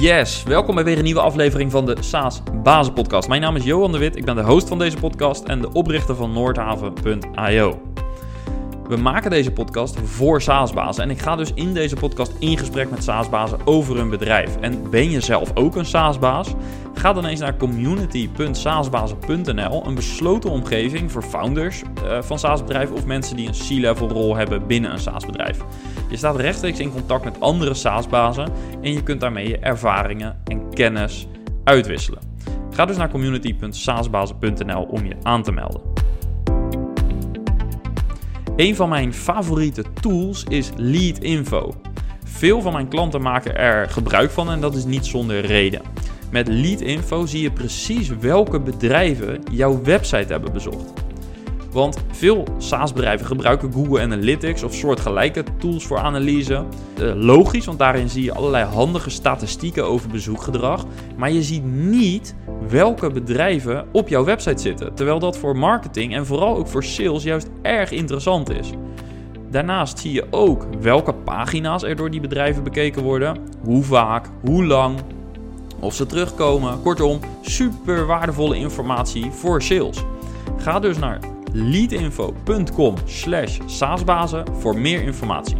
Yes, welkom bij weer een nieuwe aflevering van de SaaS Bazen Podcast. Mijn naam is Johan de Wit, ik ben de host van deze podcast en de oprichter van Noordhaven.io. We maken deze podcast voor SaaS-bazen en ik ga dus in deze podcast in gesprek met SaaS-bazen over hun bedrijf. En ben je zelf ook een SaaS-baas? Ga dan eens naar community.saasbazen.nl, een besloten omgeving voor founders uh, van SaaS-bedrijven of mensen die een C-level rol hebben binnen een SaaS-bedrijf. Je staat rechtstreeks in contact met andere SaaS-bazen en je kunt daarmee je ervaringen en kennis uitwisselen. Ga dus naar community.saasbazen.nl om je aan te melden. Een van mijn favoriete tools is Lead Info. Veel van mijn klanten maken er gebruik van en dat is niet zonder reden. Met Lead Info zie je precies welke bedrijven jouw website hebben bezocht. Want veel SaaS-bedrijven gebruiken Google Analytics of soortgelijke tools voor analyse. Uh, logisch, want daarin zie je allerlei handige statistieken over bezoekgedrag. Maar je ziet niet welke bedrijven op jouw website zitten. Terwijl dat voor marketing en vooral ook voor sales juist erg interessant is. Daarnaast zie je ook welke pagina's er door die bedrijven bekeken worden, hoe vaak, hoe lang, of ze terugkomen. Kortom, super waardevolle informatie voor sales. Ga dus naar leadinfo.com slash saasbazen voor meer informatie.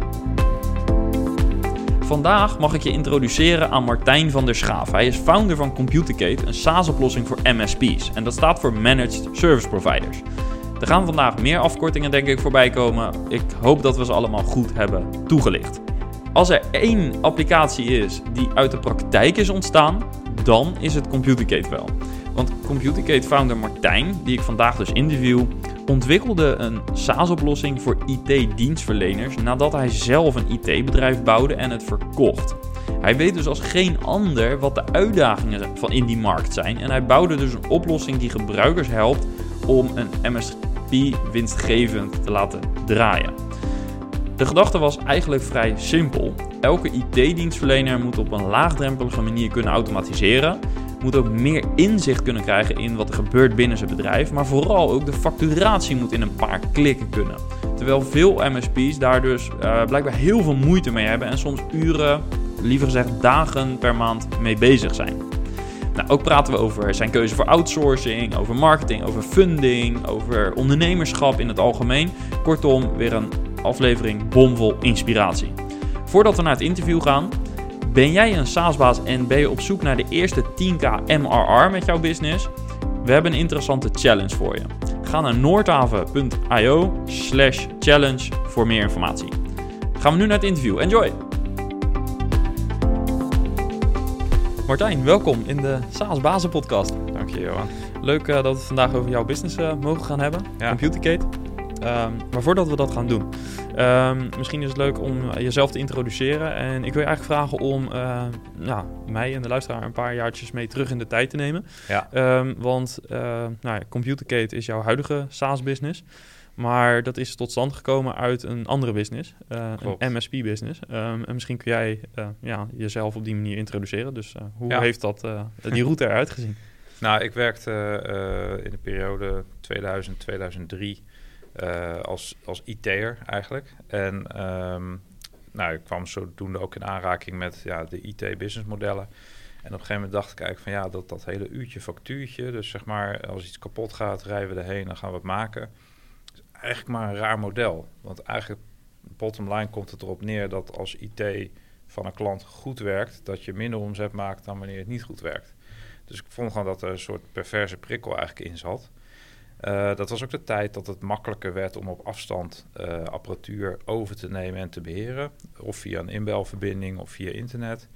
Vandaag mag ik je introduceren aan Martijn van der Schaaf. Hij is founder van Computercate, een SaaS-oplossing voor MSP's. En dat staat voor Managed Service Providers. Er gaan vandaag meer afkortingen denk ik voorbij komen. Ik hoop dat we ze allemaal goed hebben toegelicht. Als er één applicatie is die uit de praktijk is ontstaan, dan is het Computercate wel. Want Computercate-founder Martijn, die ik vandaag dus interview, ontwikkelde een SaaS-oplossing voor IT-dienstverleners nadat hij zelf een IT-bedrijf bouwde en het verkocht. Hij weet dus als geen ander wat de uitdagingen van in die markt zijn en hij bouwde dus een oplossing die gebruikers helpt om een MSP winstgevend te laten draaien. De gedachte was eigenlijk vrij simpel. Elke IT-dienstverlener moet op een laagdrempelige manier kunnen automatiseren, moet ook meer inzicht kunnen krijgen in wat er gebeurt binnen zijn bedrijf, maar vooral ook de facturatie moet in een paar klikken kunnen. Terwijl veel MSP's daar dus uh, blijkbaar heel veel moeite mee hebben en soms uren, liever gezegd dagen per maand mee bezig zijn. Nou, ook praten we over zijn keuze voor outsourcing, over marketing, over funding, over ondernemerschap in het algemeen. Kortom, weer een aflevering bomvol inspiratie. Voordat we naar het interview gaan, ben jij een SaaS-baas en ben je op zoek naar de eerste 10k MRR met jouw business? We hebben een interessante challenge voor je. Ga naar noordhaven.io slash challenge voor meer informatie. Gaan we nu naar het interview. Enjoy! Martijn, welkom in de SaaS Bazen podcast. Dank je, Johan. Leuk uh, dat we vandaag over jouw business uh, mogen gaan hebben, ja. Computercate. Um, maar voordat we dat gaan doen, um, misschien is het leuk om jezelf te introduceren. En ik wil je eigenlijk vragen om uh, nou, mij en de luisteraar een paar jaartjes mee terug in de tijd te nemen. Ja. Um, want uh, nou, is jouw huidige SaaS-business. Maar dat is tot stand gekomen uit een andere business, uh, een MSP-business. en misschien kun jij ja, jezelf op die manier introduceren. Dus hoe ja. heeft dat, die route eruit gezien? Nou, ik werkte in de periode 2000-2003 uh, als, als IT'er eigenlijk. En um, nou, ik kwam zodoende ook in aanraking met ja, de IT-businessmodellen. En op een gegeven moment dacht ik eigenlijk van ja, dat, dat hele uurtje factuurtje, dus zeg maar als iets kapot gaat, rijden we erheen, dan gaan we het maken. Is eigenlijk maar een raar model. Want eigenlijk, bottom line komt het erop neer dat als IT van een klant goed werkt, dat je minder omzet maakt dan wanneer het niet goed werkt. Dus ik vond gewoon dat er een soort perverse prikkel eigenlijk in zat. Uh, dat was ook de tijd dat het makkelijker werd om op afstand uh, apparatuur over te nemen en te beheren. Of via een inbelverbinding of via internet.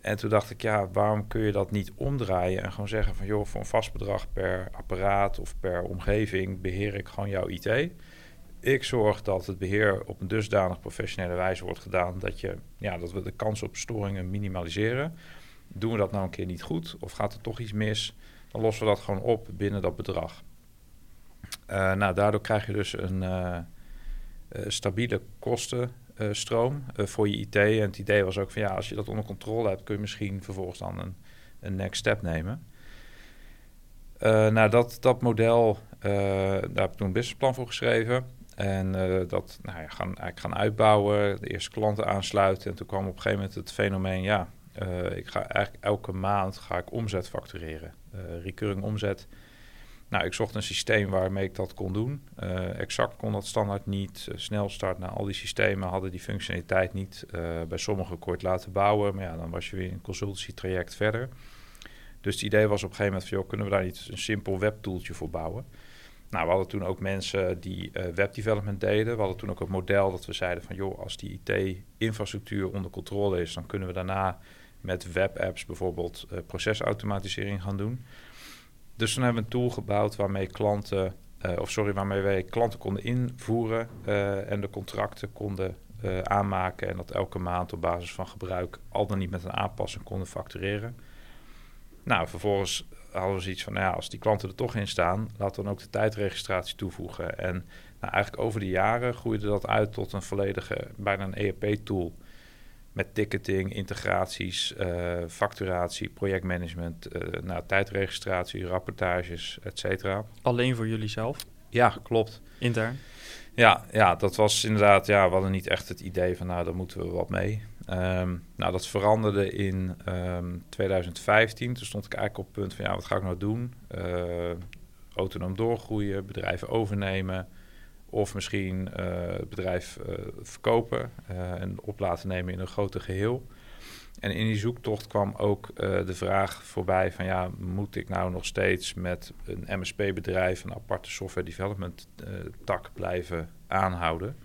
En toen dacht ik, ja, waarom kun je dat niet omdraaien en gewoon zeggen van, joh, voor een vast bedrag per apparaat of per omgeving beheer ik gewoon jouw IT. Ik zorg dat het beheer op een dusdanig professionele wijze wordt gedaan dat, je, ja, dat we de kans op storingen minimaliseren. Doen we dat nou een keer niet goed of gaat er toch iets mis, dan lossen we dat gewoon op binnen dat bedrag. Uh, nou, daardoor krijg je dus een uh, stabiele kostenstroom voor je IT. En het idee was ook van ja, als je dat onder controle hebt, kun je misschien vervolgens dan een, een next step nemen. nou, dat, dat model, daar heb ik toen een businessplan voor geschreven. En dat nou ja, gaan, eigenlijk gaan uitbouwen, de eerste klanten aansluiten. En toen kwam op een gegeven moment het fenomeen, ja, ik ga eigenlijk elke maand ga ik omzet factureren. recurring omzet. Nou, ik zocht een systeem waarmee ik dat kon doen. exact kon dat standaard niet. snelstart, nou, al die systemen hadden die functionaliteit niet. bij sommige kort laten bouwen, maar ja, dan was je weer een consultancy traject verder. Dus het idee was op een gegeven moment van, joh, kunnen we daar niet een simpel webtoeltje voor bouwen? Nou, we hadden toen ook mensen die uh, webdevelopment deden. We hadden toen ook een model dat we zeiden van, joh, als die IT-infrastructuur onder controle is, dan kunnen we daarna met webapps bijvoorbeeld uh, procesautomatisering gaan doen. Dus toen hebben we een tool gebouwd waarmee klanten, uh, of sorry, waarmee wij klanten konden invoeren en de contracten konden aanmaken en dat elke maand op basis van gebruik al dan niet met een aanpassing konden factureren. Nou, vervolgens hadden we zoiets van, nou ja, als die klanten er toch in staan, laat dan ook de tijdregistratie toevoegen. En nou, eigenlijk over de jaren groeide dat uit tot een volledige, bijna een ERP-tool. Met ticketing, integraties, uh, facturatie, projectmanagement, uh, nou, tijdregistratie, rapportages, et cetera. Alleen voor jullie zelf? Ja, klopt. Intern? Ja, ja, dat was inderdaad, ja, we hadden niet echt het idee van, nou, daar moeten we wat mee. Um, nou, dat veranderde in um, ehm, 2015. Toen stond ik eigenlijk op het punt van, ja, wat ga ik nou doen? Uh, autonoom doorgroeien, bedrijven overnemen... of misschien uh, het bedrijf uh, verkopen en op laten nemen in een groter geheel. En in die zoektocht kwam ook de vraag voorbij van... ja, moet ik nou nog steeds met een MSP-bedrijf... een aparte software development tak blijven aanhouden...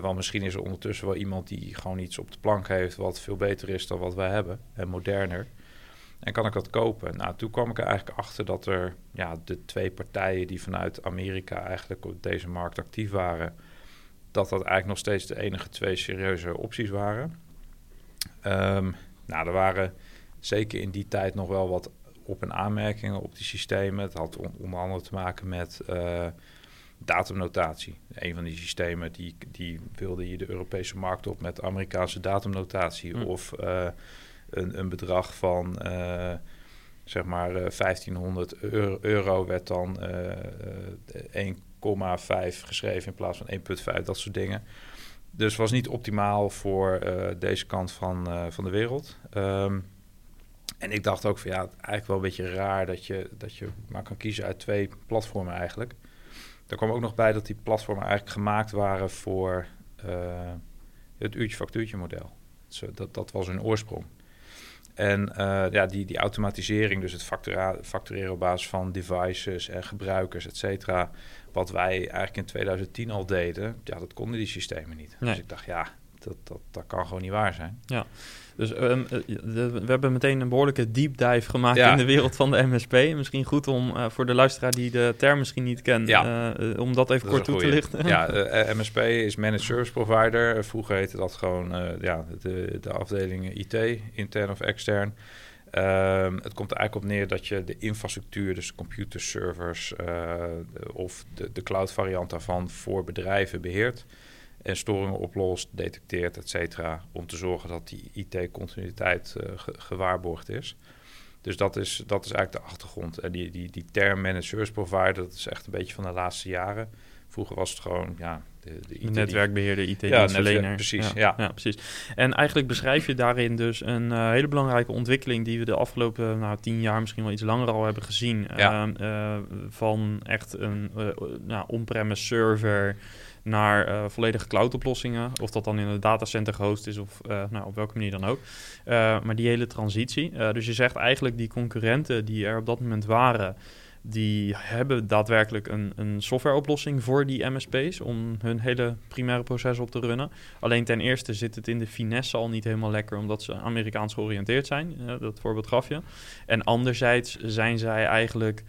Want misschien is er ondertussen wel iemand die gewoon iets op de plank heeft wat veel beter is dan wat wij hebben en moderner. En kan ik dat kopen? Nou, toen kwam ik er eigenlijk achter dat er ja, de twee partijen die vanuit Amerika eigenlijk op deze markt actief waren, dat dat eigenlijk nog steeds de enige twee serieuze opties waren. Um, nou, er waren zeker in die tijd nog wel wat op- en aanmerkingen op die systemen. Het had onder andere te maken met uh, datumnotatie. Een van die systemen die, die wilde je de Europese markt op met Amerikaanse datumnotatie. Hm. Of uh, een, een bedrag van uh, zeg maar uh, 1500 euro, euro, werd dan 1,5 geschreven in plaats van 1,5, dat soort dingen. Dus was niet optimaal voor deze kant van, van de wereld. Um, en ik dacht ook van ja, eigenlijk wel een beetje raar dat je, dat je maar kan kiezen uit twee platformen eigenlijk. Er kwam ook nog bij dat die platformen eigenlijk gemaakt waren voor het uurtje-factuurtje model. Dat, dat was hun oorsprong. En uh, ja, die, die automatisering, dus het factureren op basis van devices en gebruikers, et cetera, wat wij eigenlijk in 2010 al deden, ja, dat konden die systemen niet. Nee. Dus ik dacht, ja, dat, dat, dat kan gewoon niet waar zijn. Ja. Dus um, we hebben meteen een behoorlijke deep dive gemaakt in de wereld van de MSP. Misschien goed om uh, voor de luisteraar die de term misschien niet kent, ja. uh, om dat even kort toe te lichten. Ja, MSP is Managed Service Provider. Vroeger heette dat gewoon ja, de, de afdeling IT, intern of extern. Um, het komt er eigenlijk op neer dat je de infrastructuur, dus computerservers of de, de cloud variant daarvan voor bedrijven beheert en storingen oplost, detecteert, et cetera, om te zorgen dat die IT-continuïteit uh, gewaarborgd is. Dus dat is, dat is eigenlijk de achtergrond. En die, die, die term managed service provider, dat is echt een beetje van de laatste jaren. Vroeger was het gewoon, ja, de, de IT netwerkbeheerder, IT-dienstverlener. Ja, precies, ja, ja. precies. En eigenlijk beschrijf je daarin dus een uh, hele belangrijke ontwikkeling die we de afgelopen nou, tien jaar, misschien wel iets langer al hebben gezien. Ja. Uh, van echt een nou, on-premise server naar uh, volledige cloud-oplossingen. Of dat dan in een datacenter gehost is of uh, nou, op welke manier dan ook. Uh, maar die hele transitie. dus je zegt eigenlijk die concurrenten die er op dat moment waren... die hebben daadwerkelijk een, een softwareoplossing voor die MSP's... om hun hele primaire proces op te runnen. Alleen ten eerste zit het in de finesse al niet helemaal lekker... omdat ze Amerikaans georiënteerd zijn. dat voorbeeld gaf je. En anderzijds zijn zij eigenlijk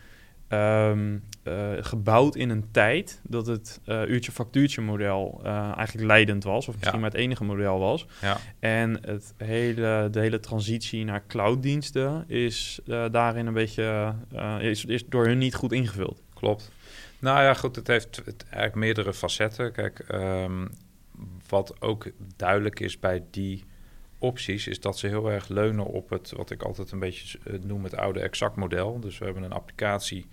Um, uh, gebouwd in een tijd dat het uh, uurtje-factuurtje model uh, eigenlijk leidend was, of misschien ja. maar het enige model was. Ja. En het hele, de hele transitie naar clouddiensten is daarin een beetje is, is door hun niet goed ingevuld. Klopt. Nou ja, goed, het heeft het eigenlijk meerdere facetten. Kijk, um, wat ook duidelijk is bij die opties, is dat ze heel erg leunen op het, wat ik altijd een beetje noem, het oude exact model. Dus we hebben een applicatie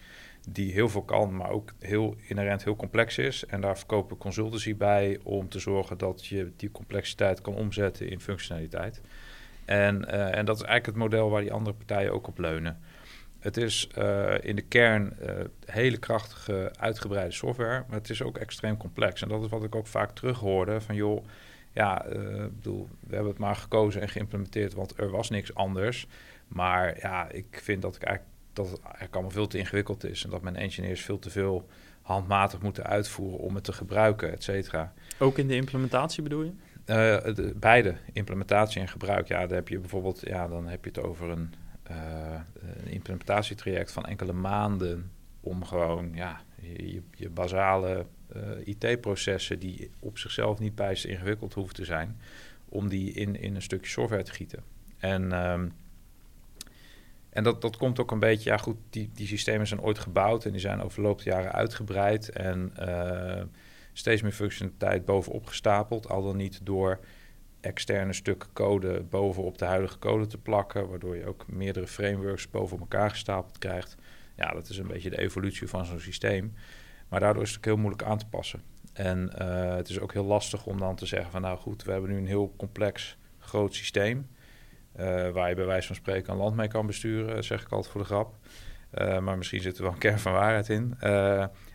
die heel veel kan, maar ook heel inherent heel complex is. En daar verkopen consultancy bij om te zorgen dat je die complexiteit kan omzetten in functionaliteit. En, uh, en dat is eigenlijk het model waar die andere partijen ook op leunen. Het is uh, in de kern hele krachtige, uitgebreide software, maar het is ook extreem complex. En dat is wat ik ook vaak terughoorde van joh, ja, ik bedoel, we hebben het maar gekozen en geïmplementeerd, want er was niks anders. Maar ja, ik vind dat, ik eigenlijk, dat het eigenlijk allemaal veel te ingewikkeld is en dat mijn engineers veel te veel handmatig moeten uitvoeren om het te gebruiken, et cetera. Ook in de implementatie bedoel je? Uh, de, beide, implementatie en gebruik. Ja, dan heb je bijvoorbeeld, ja, dan heb je het over een, uh, een implementatietraject van enkele maanden om gewoon ja, je, je basale IT-processen die op zichzelf niet bijst ingewikkeld hoeven te zijn, om die in, in een stukje software te gieten. En, um, en dat, dat komt ook een beetje, ja goed, die, die systemen zijn ooit gebouwd en die zijn over de loop der jaren uitgebreid en steeds meer functionaliteit bovenop gestapeld. Al dan niet door externe stukken code bovenop de huidige code te plakken, waardoor je ook meerdere frameworks boven elkaar gestapeld krijgt. Ja, dat is een beetje de evolutie van zo'n systeem. Maar daardoor is het ook heel moeilijk aan te passen. En uh, het is ook heel lastig om dan te zeggen van nou goed, we hebben nu een heel complex groot systeem. Uh, waar je bij wijze van spreken een land mee kan besturen, zeg ik altijd voor de grap. Maar misschien zit er wel een kern van waarheid in.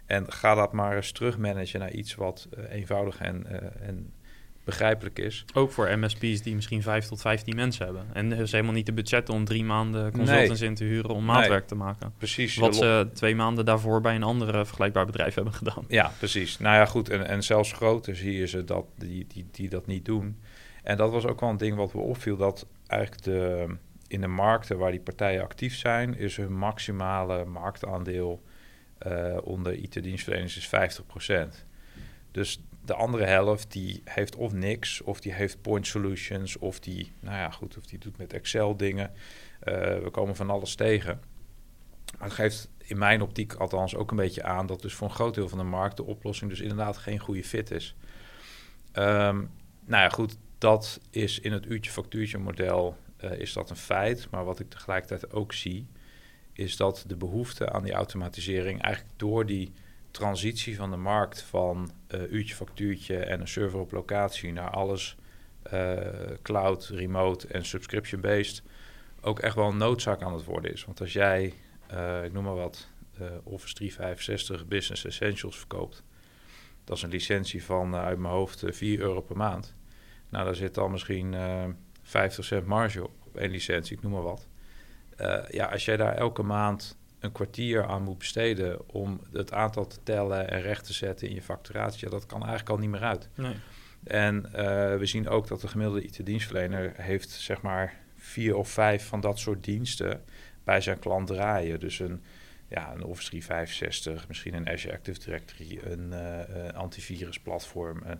En ga dat maar eens terugmanagen naar iets wat eenvoudig en, en begrijpelijk is. Ook voor MSP's die misschien 5 tot 15 mensen hebben. En dus helemaal niet de budget om drie maanden consultants nee. in te huren om maatwerk nee. te maken. Precies. Wat ze twee maanden daarvoor bij een andere vergelijkbaar bedrijf hebben gedaan. Ja, precies. Nou ja, goed. En, en zelfs groter zie je ze dat, die, die, die dat niet doen. En dat was ook wel een ding wat we opviel. Dat eigenlijk de, in de markten waar die partijen actief zijn... is hun maximale marktaandeel uh, onder IT-dienstverleners is 50%. Dus de andere helft die heeft of niks, of die heeft point solutions, of die, nou ja, goed, of die doet met Excel dingen. Uh, we komen van alles tegen. Maar het geeft in mijn optiek althans ook een beetje aan dat dus voor een groot deel van de markt de oplossing dus inderdaad geen goede fit is. Um, nou ja, goed, dat is in het uurtje-factuurtje model uh, is dat een feit. Maar wat ik tegelijkertijd ook zie, is dat de behoefte aan die automatisering eigenlijk door die transitie van de markt van uh, uurtje factuurtje en een server op locatie naar alles uh, cloud, remote en subscription-based ook echt wel een noodzaak aan het worden is. Want als jij, uh, ik noem maar wat, Office 365 Business Essentials verkoopt, dat is een licentie van uit mijn hoofd 4 euro per maand. Nou, daar zit dan misschien 50 cent marge op, op één licentie, ik noem maar wat. Ja, als jij daar elke maand een kwartier aan moet besteden om het aantal te tellen en recht te zetten in je facturatie, ja, dat kan eigenlijk al niet meer uit. Nee. En uh, we zien ook dat de gemiddelde IT-dienstverlener heeft zeg maar vier of vijf van dat soort diensten bij zijn klant draaien. Dus een, ja, een Office 365, misschien een Azure Active Directory, een uh, antivirusplatform. Uh,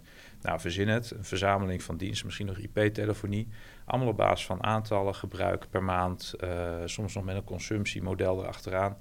nou, verzin het, een verzameling van diensten, misschien nog IP-telefonie. Allemaal op basis van aantallen, gebruik per maand, uh, soms nog met een consumptiemodel erachteraan.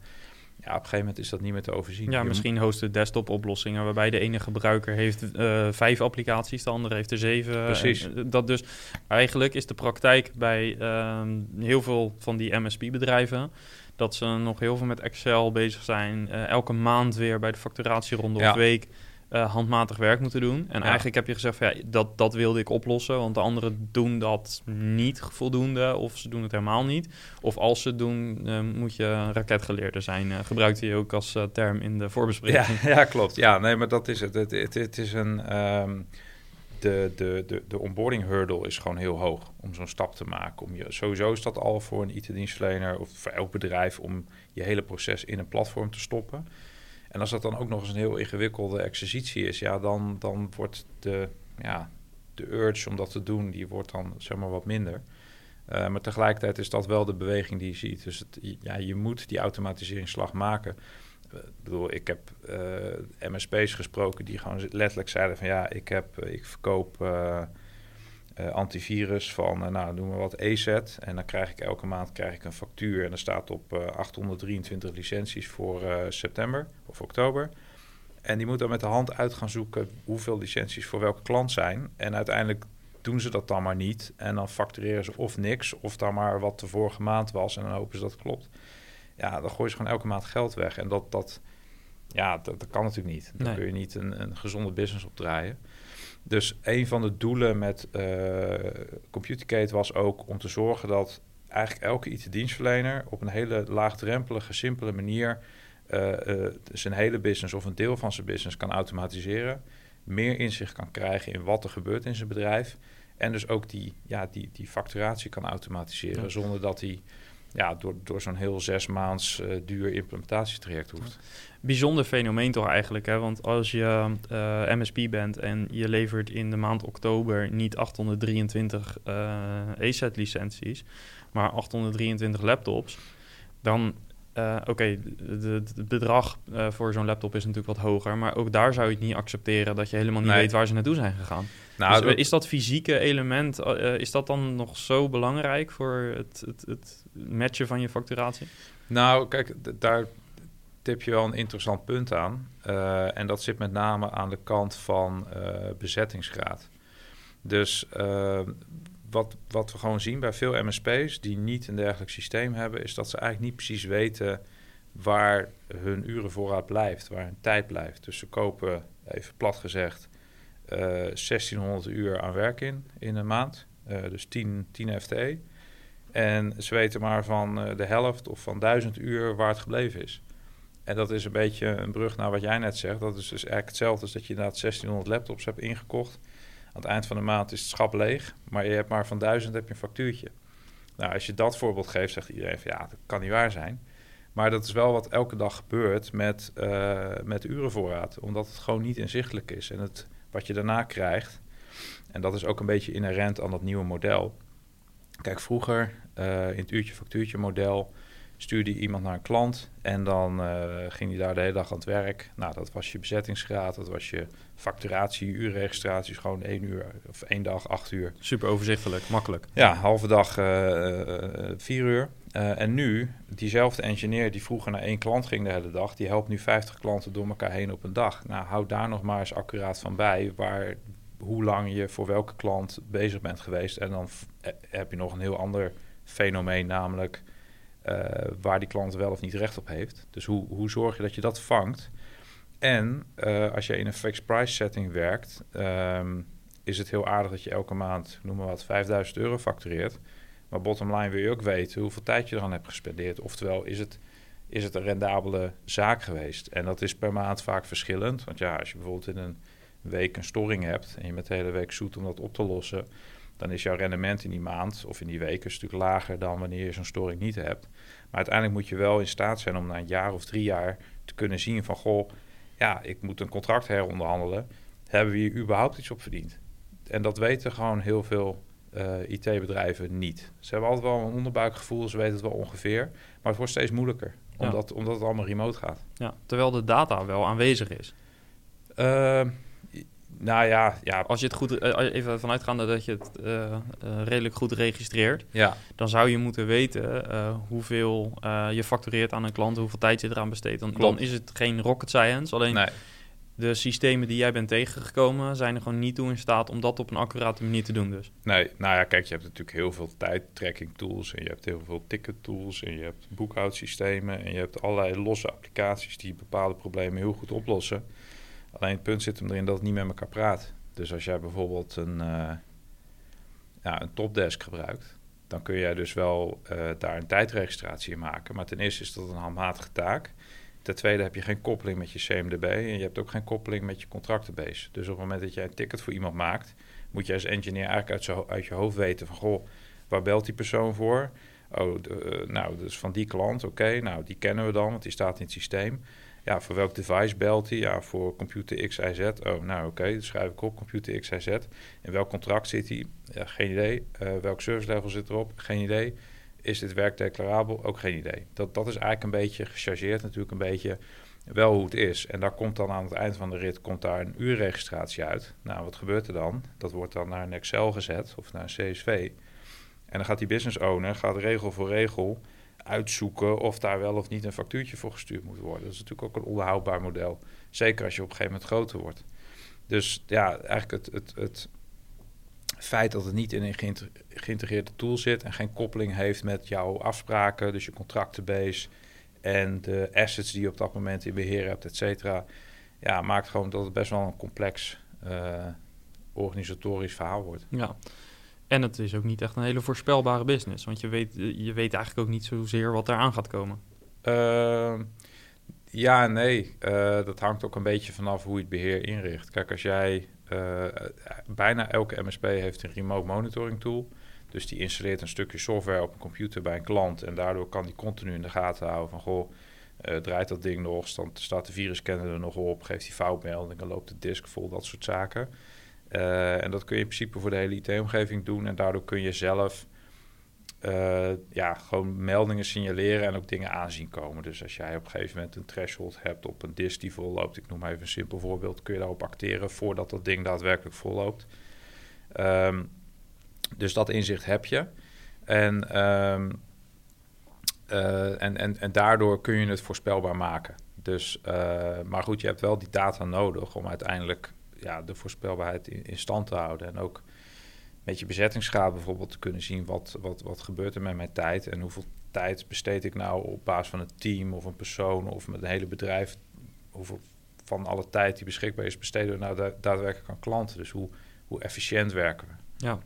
Ja, op een gegeven moment is dat niet meer te overzien. Ja, misschien hosten desktop oplossingen waarbij de ene gebruiker heeft uh, vijf applicaties, de andere heeft er zeven. Precies. En dat dus eigenlijk is de praktijk bij uh, heel veel van die MSP-bedrijven dat ze nog heel veel met Excel bezig zijn. Elke maand weer bij de facturatieronde ja. of week uh, handmatig werk moeten doen. En ja. eigenlijk heb je gezegd van ja, dat, dat wilde ik oplossen, want de anderen doen dat niet voldoende of ze doen het helemaal niet. Of als ze het doen, uh, moet je raketgeleerde zijn. Uh, gebruikte je ook als term in de voorbespreking. Ja, ja, klopt. Ja, nee, maar dat is het. Het, het, het is een... Um, de, de, de, de onboarding hurdle is gewoon heel hoog om zo'n stap te maken. Om je, sowieso is dat al voor een IT-dienstverlener of voor elk bedrijf om je hele proces in een platform te stoppen. En als dat dan ook nog eens een heel ingewikkelde exercitie is, ja, dan, dan wordt de, ja, de urge om dat te doen, die wordt dan zeg maar wat minder. Uh, maar tegelijkertijd is dat wel de beweging die je ziet. Dus het, ja, je moet die automatiseringsslag maken. Uh, ik bedoel, ik heb uh, MSP's gesproken die gewoon letterlijk zeiden van ja, ik, heb, ik verkoop uh, antivirus van, uh, nou doen we wat EZ. En dan krijg ik elke maand krijg ik een factuur en er staat op uh, 823 licenties voor september of oktober. En die moet dan met de hand uit gaan zoeken hoeveel licenties voor welke klant zijn. En uiteindelijk doen ze dat dan maar niet. En dan factureren ze of niks, of dan maar wat de vorige maand was. En dan hopen ze dat het klopt. Ja, dan gooien ze gewoon elke maand geld weg. En dat, dat, ja, dat, dat kan natuurlijk niet. Dan nee. kun je niet een, een gezonde business opdraaien. Dus een van de doelen met uh, Computercate was ook om te zorgen dat eigenlijk elke IT-dienstverlener op een hele laagdrempelige, simpele manier uh, zijn hele business of een deel van zijn business kan automatiseren. Meer inzicht kan krijgen in wat er gebeurt in zijn bedrijf. En dus ook die, ja, die, die facturatie kan automatiseren zonder dat hij ja, door, door zo'n heel zes maands uh, duur implementatietraject hoeft. Bijzonder fenomeen toch eigenlijk, hè? want als je eh, MSP bent en je levert in de maand oktober niet 823 uh, ESET licenties, maar 823 laptops, dan uh, Oké, het bedrag uh, voor zo'n laptop is natuurlijk wat hoger, maar ook daar zou je het niet accepteren dat je helemaal niet weet waar ze naartoe zijn gegaan. Nou, dus, is dat fysieke element, uh, is dat dan nog zo belangrijk voor het, het, het matchen van je facturatie? Nou, kijk, daar tip je wel een interessant punt aan. en dat zit met name aan de kant van bezettingsgraad. Dus wat, wat we gewoon zien bij veel MSP's die niet een dergelijk systeem hebben, is dat ze eigenlijk niet precies weten waar hun urenvoorraad blijft, waar hun tijd blijft. Dus ze kopen, even plat gezegd, uh, eh, 1600 uur aan werk in in een maand, uh, dus 10, 10 FTE. En ze weten maar van uh, de helft of van 1000 uur waar het gebleven is. En dat is een beetje een brug naar wat jij net zegt. Dat is dus eigenlijk hetzelfde als dat je inderdaad 1600 laptops hebt ingekocht aan het eind van de maand is het schap leeg, maar je hebt maar van duizend heb je een factuurtje. Nou, als je dat voorbeeld geeft, zegt iedereen van ja, dat kan niet waar zijn. Maar dat is wel wat elke dag gebeurt met, uh, met urenvoorraad, omdat het gewoon niet inzichtelijk is. En het, wat je daarna krijgt, en dat is ook een beetje inherent aan dat nieuwe model. Kijk, vroeger uh, in het uurtje-factuurtje model stuurde je iemand naar een klant en dan uh, ging hij daar de hele dag aan het werk. Nou, dat was je bezettingsgraad, dat was je facturatie, uurregistraties, gewoon één uur of één dag, acht uur. Super overzichtelijk, makkelijk. Ja, halve dag, uh, vier uur. en nu, diezelfde engineer die vroeger naar één klant ging de hele dag, die helpt nu 50 klanten door elkaar heen op een dag. Nou, houd daar nog maar eens accuraat van bij, waar, hoe lang je voor welke klant bezig bent geweest. En dan heb je nog een heel ander fenomeen, namelijk waar die klant wel of niet recht op heeft. Dus hoe, hoe zorg je dat je dat vangt? En uh, als je in een fixed price setting werkt, um, is het heel aardig dat je elke maand, noem maar wat, 5000 euro factureert. Maar bottom line wil je ook weten hoeveel tijd je eraan hebt gespendeerd. Oftewel, is het, is het een rendabele zaak geweest? En dat is per maand vaak verschillend. Want ja, als je bijvoorbeeld in een week een storing hebt en je met de hele week zoet om dat op te lossen, dan is jouw rendement in die maand of in die week een stuk lager dan wanneer je zo'n storing niet hebt. Maar uiteindelijk moet je wel in staat zijn om na een jaar of drie jaar te kunnen zien van goh, ja, ik moet een contract heronderhandelen. Hebben we hier überhaupt iets op verdiend? En dat weten gewoon heel veel uh, eh, IT-bedrijven niet. Ze hebben altijd wel een onderbuikgevoel, ze weten het wel ongeveer. Maar het wordt steeds moeilijker, omdat, omdat het allemaal remote gaat. Ja, terwijl de data wel aanwezig is. Uh, nou ja, ja. Als je het goed, uh, even vanuitgaande dat je het uh, uh, redelijk goed registreert, ja. dan zou je moeten weten hoeveel je factureert aan een klant, hoeveel tijd je eraan besteedt. Dan, dan is het geen rocket science. Alleen nee. de systemen die jij bent tegengekomen zijn er gewoon niet toe in staat om dat op een accurate manier te doen. Dus. Nee, nou ja, kijk, je hebt natuurlijk heel veel tijdtracking tools en je hebt heel veel ticket tools en je hebt boekhoudsystemen en je hebt allerlei losse applicaties die bepaalde problemen heel goed oplossen. Alleen het punt zit hem erin dat het niet met elkaar praat. Dus als jij bijvoorbeeld een, uh, ja, een topdesk gebruikt, dan kun jij dus wel uh, daar een tijdregistratie in maken. Maar ten eerste is dat een handmatige taak. Ten tweede heb je geen koppeling met je CMDB en je hebt ook geen koppeling met je contractenbase. Dus op het moment dat jij een ticket voor iemand maakt, moet je als engineer eigenlijk uit, uit je hoofd weten van goh, waar belt die persoon voor? Oh, de, uh, nou, dus van die klant, oké, nou die kennen we dan, want die staat in het systeem. Ja, voor welk device belt hij? Ja, voor computer XIZ. Oh, nou oké, okay, schrijf ik op, computer XIZ. In welk contract zit hij? Ja, geen idee. Uh, welk service level zit erop? Geen idee. Is dit werk declarabel? Ook geen idee. Dat, dat is eigenlijk een beetje gechargeerd natuurlijk een beetje wel hoe het is. En daar komt dan aan het eind van de rit komt daar een uurregistratie uit. Nou, wat gebeurt er dan? Dat wordt dan naar een Excel gezet of naar een CSV. En dan gaat die business owner, gaat regel voor regel uitzoeken of daar wel of niet een factuurtje voor gestuurd moet worden. Dat is natuurlijk ook een onderhoudbaar model. Zeker als je op een gegeven moment groter wordt. Dus ja, eigenlijk het, het, het feit dat het niet in een geïntegreerde tool zit en geen koppeling heeft met jouw afspraken, dus je contractenbase en de assets die je op dat moment in beheer hebt, et cetera. Ja, maakt gewoon dat het best wel een complex uh, organisatorisch verhaal wordt. Ja. En het is ook niet echt een hele voorspelbare business. Want je weet, je weet eigenlijk ook niet zozeer wat eraan gaat komen. Uh, ja, nee. Uh, dat hangt ook een beetje vanaf hoe je het beheer inricht. Kijk, als jij... Uh, bijna elke MSP heeft een remote monitoring tool. Dus die installeert een stukje software op een computer bij een klant. En daardoor kan die continu in de gaten houden van... Goh, uh, draait dat ding nog? Staat de virusscanner er nog op? Geeft die foutmeldingen? Loopt de disk vol? Dat soort zaken. Uh, en dat kun je in principe voor de hele IT-omgeving doen. En daardoor kun je zelf uh, ja, gewoon meldingen signaleren en ook dingen aanzien komen. Dus als jij op een gegeven moment een threshold hebt op een disk die vol loopt, ik noem maar even een simpel voorbeeld, kun je daarop acteren voordat dat ding daadwerkelijk vol loopt. Um, dus dat inzicht heb je. En, um, uh, en, en, en daardoor kun je het voorspelbaar maken. Dus, maar goed, je hebt wel die data nodig om uiteindelijk ja, de voorspelbaarheid in, in stand te houden. En ook met je bezettingsgraad bijvoorbeeld te kunnen zien wat, wat, wat gebeurt er met mijn tijd en hoeveel tijd besteed ik nou op basis van een team of een persoon of met een hele bedrijf. Hoeveel van alle tijd die beschikbaar is, besteden we nou daadwerkelijk aan klanten. Dus hoe, hoe efficiënt werken we? Ja.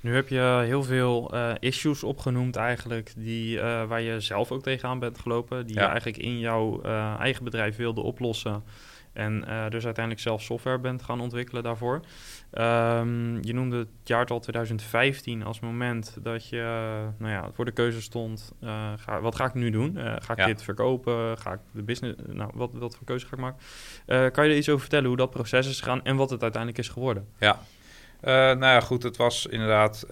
Nu heb je heel veel uh, issues opgenoemd eigenlijk, die, uh, waar je zelf ook tegenaan bent gelopen, die ja. je eigenlijk in jouw uh, eigen bedrijf wilde oplossen. En uh, dus uiteindelijk zelf software bent gaan ontwikkelen daarvoor. Um, je noemde het jaartal 2015 als moment dat je uh, nou ja, voor de keuze stond. Uh, ga, wat ga ik nu doen? ga ik ja. dit verkopen? Ga ik de business... Nou, wat, wat voor keuze ga ik maken? kan je er iets over vertellen hoe dat proces is gegaan en wat het uiteindelijk is geworden? Ja, nou ja, goed, het was inderdaad...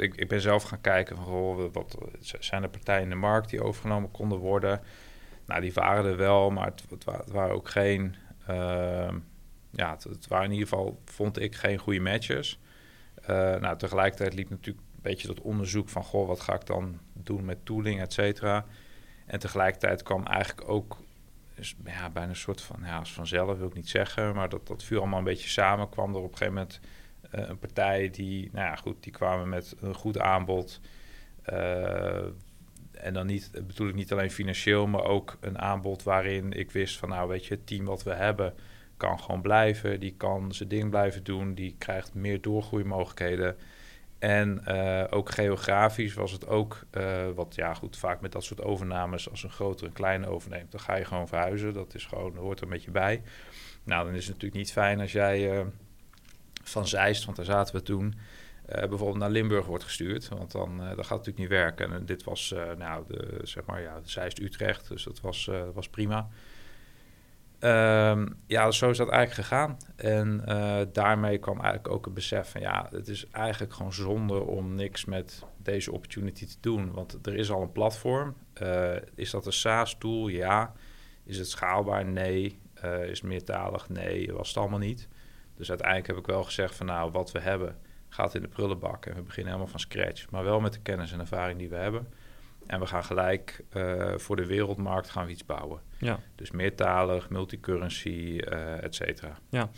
ik, ik ben zelf gaan kijken van... Goh, wat zijn er partijen in de markt die overgenomen konden worden... Nou, die waren er wel, maar het, het, waren ook geen ja, het, waren in ieder geval, vond ik, geen goede matches. Uh, nou, tegelijkertijd liep natuurlijk een beetje dat onderzoek van... goh, wat ga ik dan doen met tooling, et cetera. En tegelijkertijd kwam eigenlijk ook... Ja, bijna een soort van, ja, als vanzelf wil ik niet zeggen... maar dat, dat viel allemaal een beetje samen. kwam er op een gegeven moment uh, een partij die... nou ja, goed, die kwamen met een goed aanbod... Uh, en dan niet, bedoel ik niet alleen financieel, maar ook een aanbod waarin ik wist van nou weet je, het team wat we hebben kan gewoon blijven, die kan zijn ding blijven doen, die krijgt meer doorgroeimogelijkheden. En uh, ook geografisch was het ook, uh, wat ja goed, vaak met dat soort overnames, als een grotere en kleine overneemt, dan ga je gewoon verhuizen. Dat is gewoon, hoort er met je bij. Nou, dan is het natuurlijk niet fijn als jij uh, van Zeist, want daar zaten we toen, bijvoorbeeld naar Limburg wordt gestuurd. Want dan uh, dat gaat natuurlijk niet werken. En dit was, uh, nou, de, zeg maar, ja, Zeist Utrecht. Dus dat was, was prima. Um, ja, zo is dat eigenlijk gegaan. En daarmee kwam eigenlijk ook het besef van... ja, het is eigenlijk gewoon zonde om niks met deze opportunity te doen. Want er is al een platform. is dat een SaaS-tool? Ja. Is het schaalbaar? Nee. is het meertalig? Nee. Was het allemaal niet. Dus uiteindelijk heb ik wel gezegd van... nou, wat we hebben gaat in de prullenbak en we beginnen helemaal van scratch. Maar wel met de kennis en ervaring die we hebben. En we gaan gelijk uh, voor de wereldmarkt gaan we iets bouwen. Ja. Dus meertalig, multicurrency, uh, et cetera. Ja,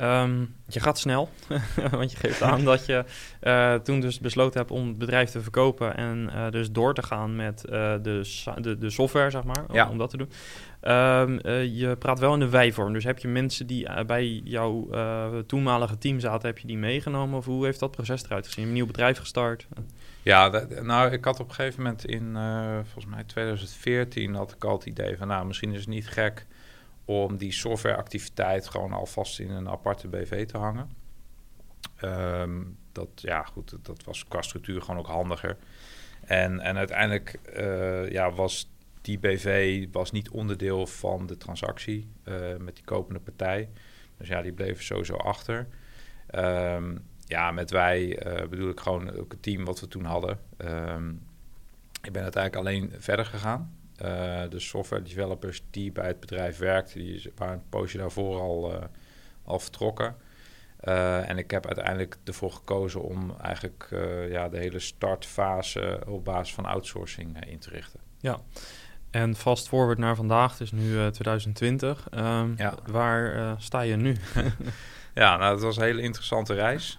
um, je gaat snel, want je geeft aan dat je uh, toen dus besloten hebt om het bedrijf te verkopen en uh, dus door te gaan met de, de, de software, zeg maar, ja. om, om dat te doen. Um, je praat wel in de wij-vorm, dus heb je mensen die bij jouw toenmalige team zaten, heb je die meegenomen? Of hoe heeft dat proces eruit gezien? Een nieuw bedrijf gestart? Ja, dat, nou, ik had op een gegeven moment in, volgens mij 2014, had ik al het idee van, nou, misschien is het niet gek om die softwareactiviteit gewoon alvast in een aparte BV te hangen. Um, dat, ja, goed, dat was qua structuur gewoon ook handiger. En, en uiteindelijk uh, ja, was die BV was niet onderdeel van de transactie uh, met die kopende partij. Dus ja, die bleven sowieso achter. Um, ja, met wij uh, bedoel ik gewoon ook het team wat we toen hadden. Um, ik ben uiteindelijk alleen verder gegaan. Uh, de software developers die bij het bedrijf werkten, die waren een poosje daarvoor al, uh, al vertrokken. en ik heb uiteindelijk ervoor gekozen om eigenlijk ja, de hele startfase op basis van outsourcing in te richten. Ja, en fast forward naar vandaag, het is nu 2020. Um, ja. Waar sta je nu? Ja, nou, het was een hele interessante reis.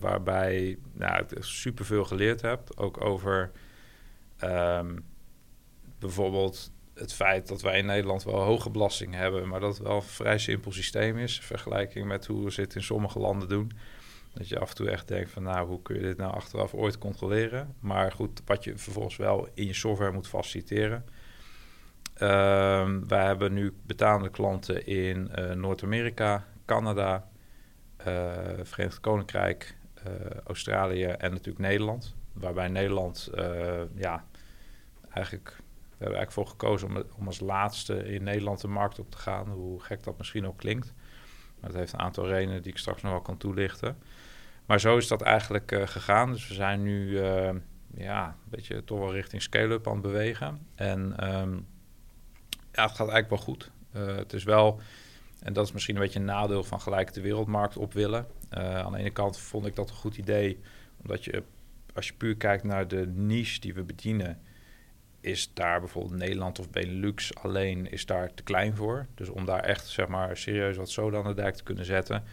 Waarbij nou, ik superveel geleerd heb. Ook over um, bijvoorbeeld het feit dat wij in Nederland wel hoge belasting hebben, maar dat wel een vrij simpel systeem is, in vergelijking met hoe we het in sommige landen doen. Dat je af en toe echt denkt van nou, hoe kun je dit nou achteraf ooit controleren? Maar goed, wat je vervolgens wel in je software moet faciliteren. Um, wij hebben nu betalende klanten in uh, Noord-Amerika, Canada, uh, Verenigd Koninkrijk, uh, Australië en natuurlijk Nederland. Waarbij Nederland, ja, eigenlijk, we hebben eigenlijk voor gekozen om, om als laatste in Nederland de markt op te gaan. Hoe gek dat misschien ook klinkt. Maar het heeft een aantal redenen die ik straks nog wel kan toelichten. Maar zo is dat eigenlijk uh, gegaan. Dus we zijn nu uh, ja, een beetje toch wel richting scale-up aan het bewegen. En um, ja, het gaat eigenlijk wel goed. Uh, het is wel, en dat is misschien een beetje een nadeel van gelijk de wereldmarkt op willen. aan de ene kant vond ik dat een goed idee, omdat je, als je puur kijkt naar de niche die we bedienen, is daar bijvoorbeeld Nederland of Benelux alleen is daar te klein voor. Dus om daar echt zeg maar serieus wat zoden aan de dijk te kunnen zetten,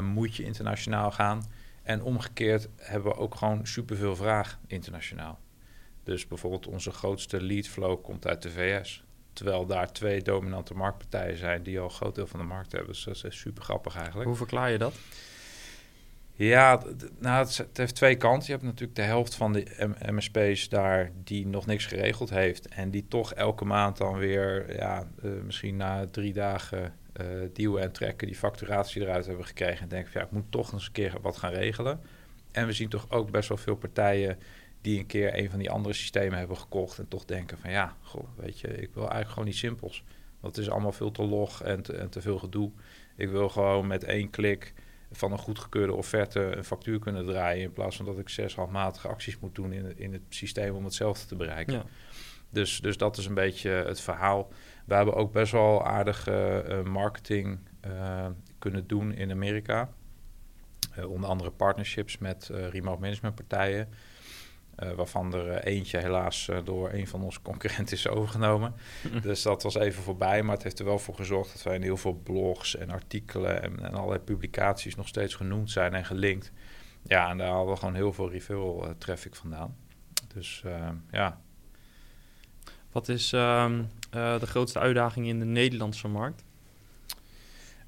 moet je internationaal gaan. En omgekeerd hebben we ook gewoon superveel vraag internationaal. Dus bijvoorbeeld onze grootste lead flow komt uit de VS. Terwijl daar twee dominante marktpartijen zijn die al een groot deel van de markt hebben. Dus dat is super grappig eigenlijk. Hoe verklaar je dat? Ja, nou, het, heeft twee kanten. Je hebt natuurlijk de helft van de MSP's daar die nog niks geregeld heeft. En die toch elke maand dan weer, ja, uh, misschien na drie dagen uh, en trekken, die facturatie eruit hebben gekregen. En denken van ja, ik moet toch eens een keer wat gaan regelen. En we zien toch ook best wel veel partijen die een keer een van die andere systemen hebben gekocht. En toch denken van ja, goh, weet je, ik wil eigenlijk gewoon niet simpels. Het is allemaal veel te log en te, en te veel gedoe. Ik wil gewoon met één klik van een goedgekeurde offerte een factuur kunnen draaien. In plaats van dat ik zes handmatige acties moet doen in, in het systeem om hetzelfde te bereiken. Ja. Dus, dus dat is een beetje het verhaal. We hebben ook best wel aardige uh, marketing uh, kunnen doen in Amerika. Uh, onder andere partnerships met remote management partijen. Waarvan er eentje helaas door een van onze concurrenten is overgenomen. dus dat was even voorbij. Maar het heeft er wel voor gezorgd dat wij in heel veel blogs en artikelen en, en allerlei publicaties nog steeds genoemd zijn en gelinkt. Ja, en daar hadden we gewoon heel veel referral traffic vandaan. Dus ja, wat is uh, de grootste uitdaging in de Nederlandse markt?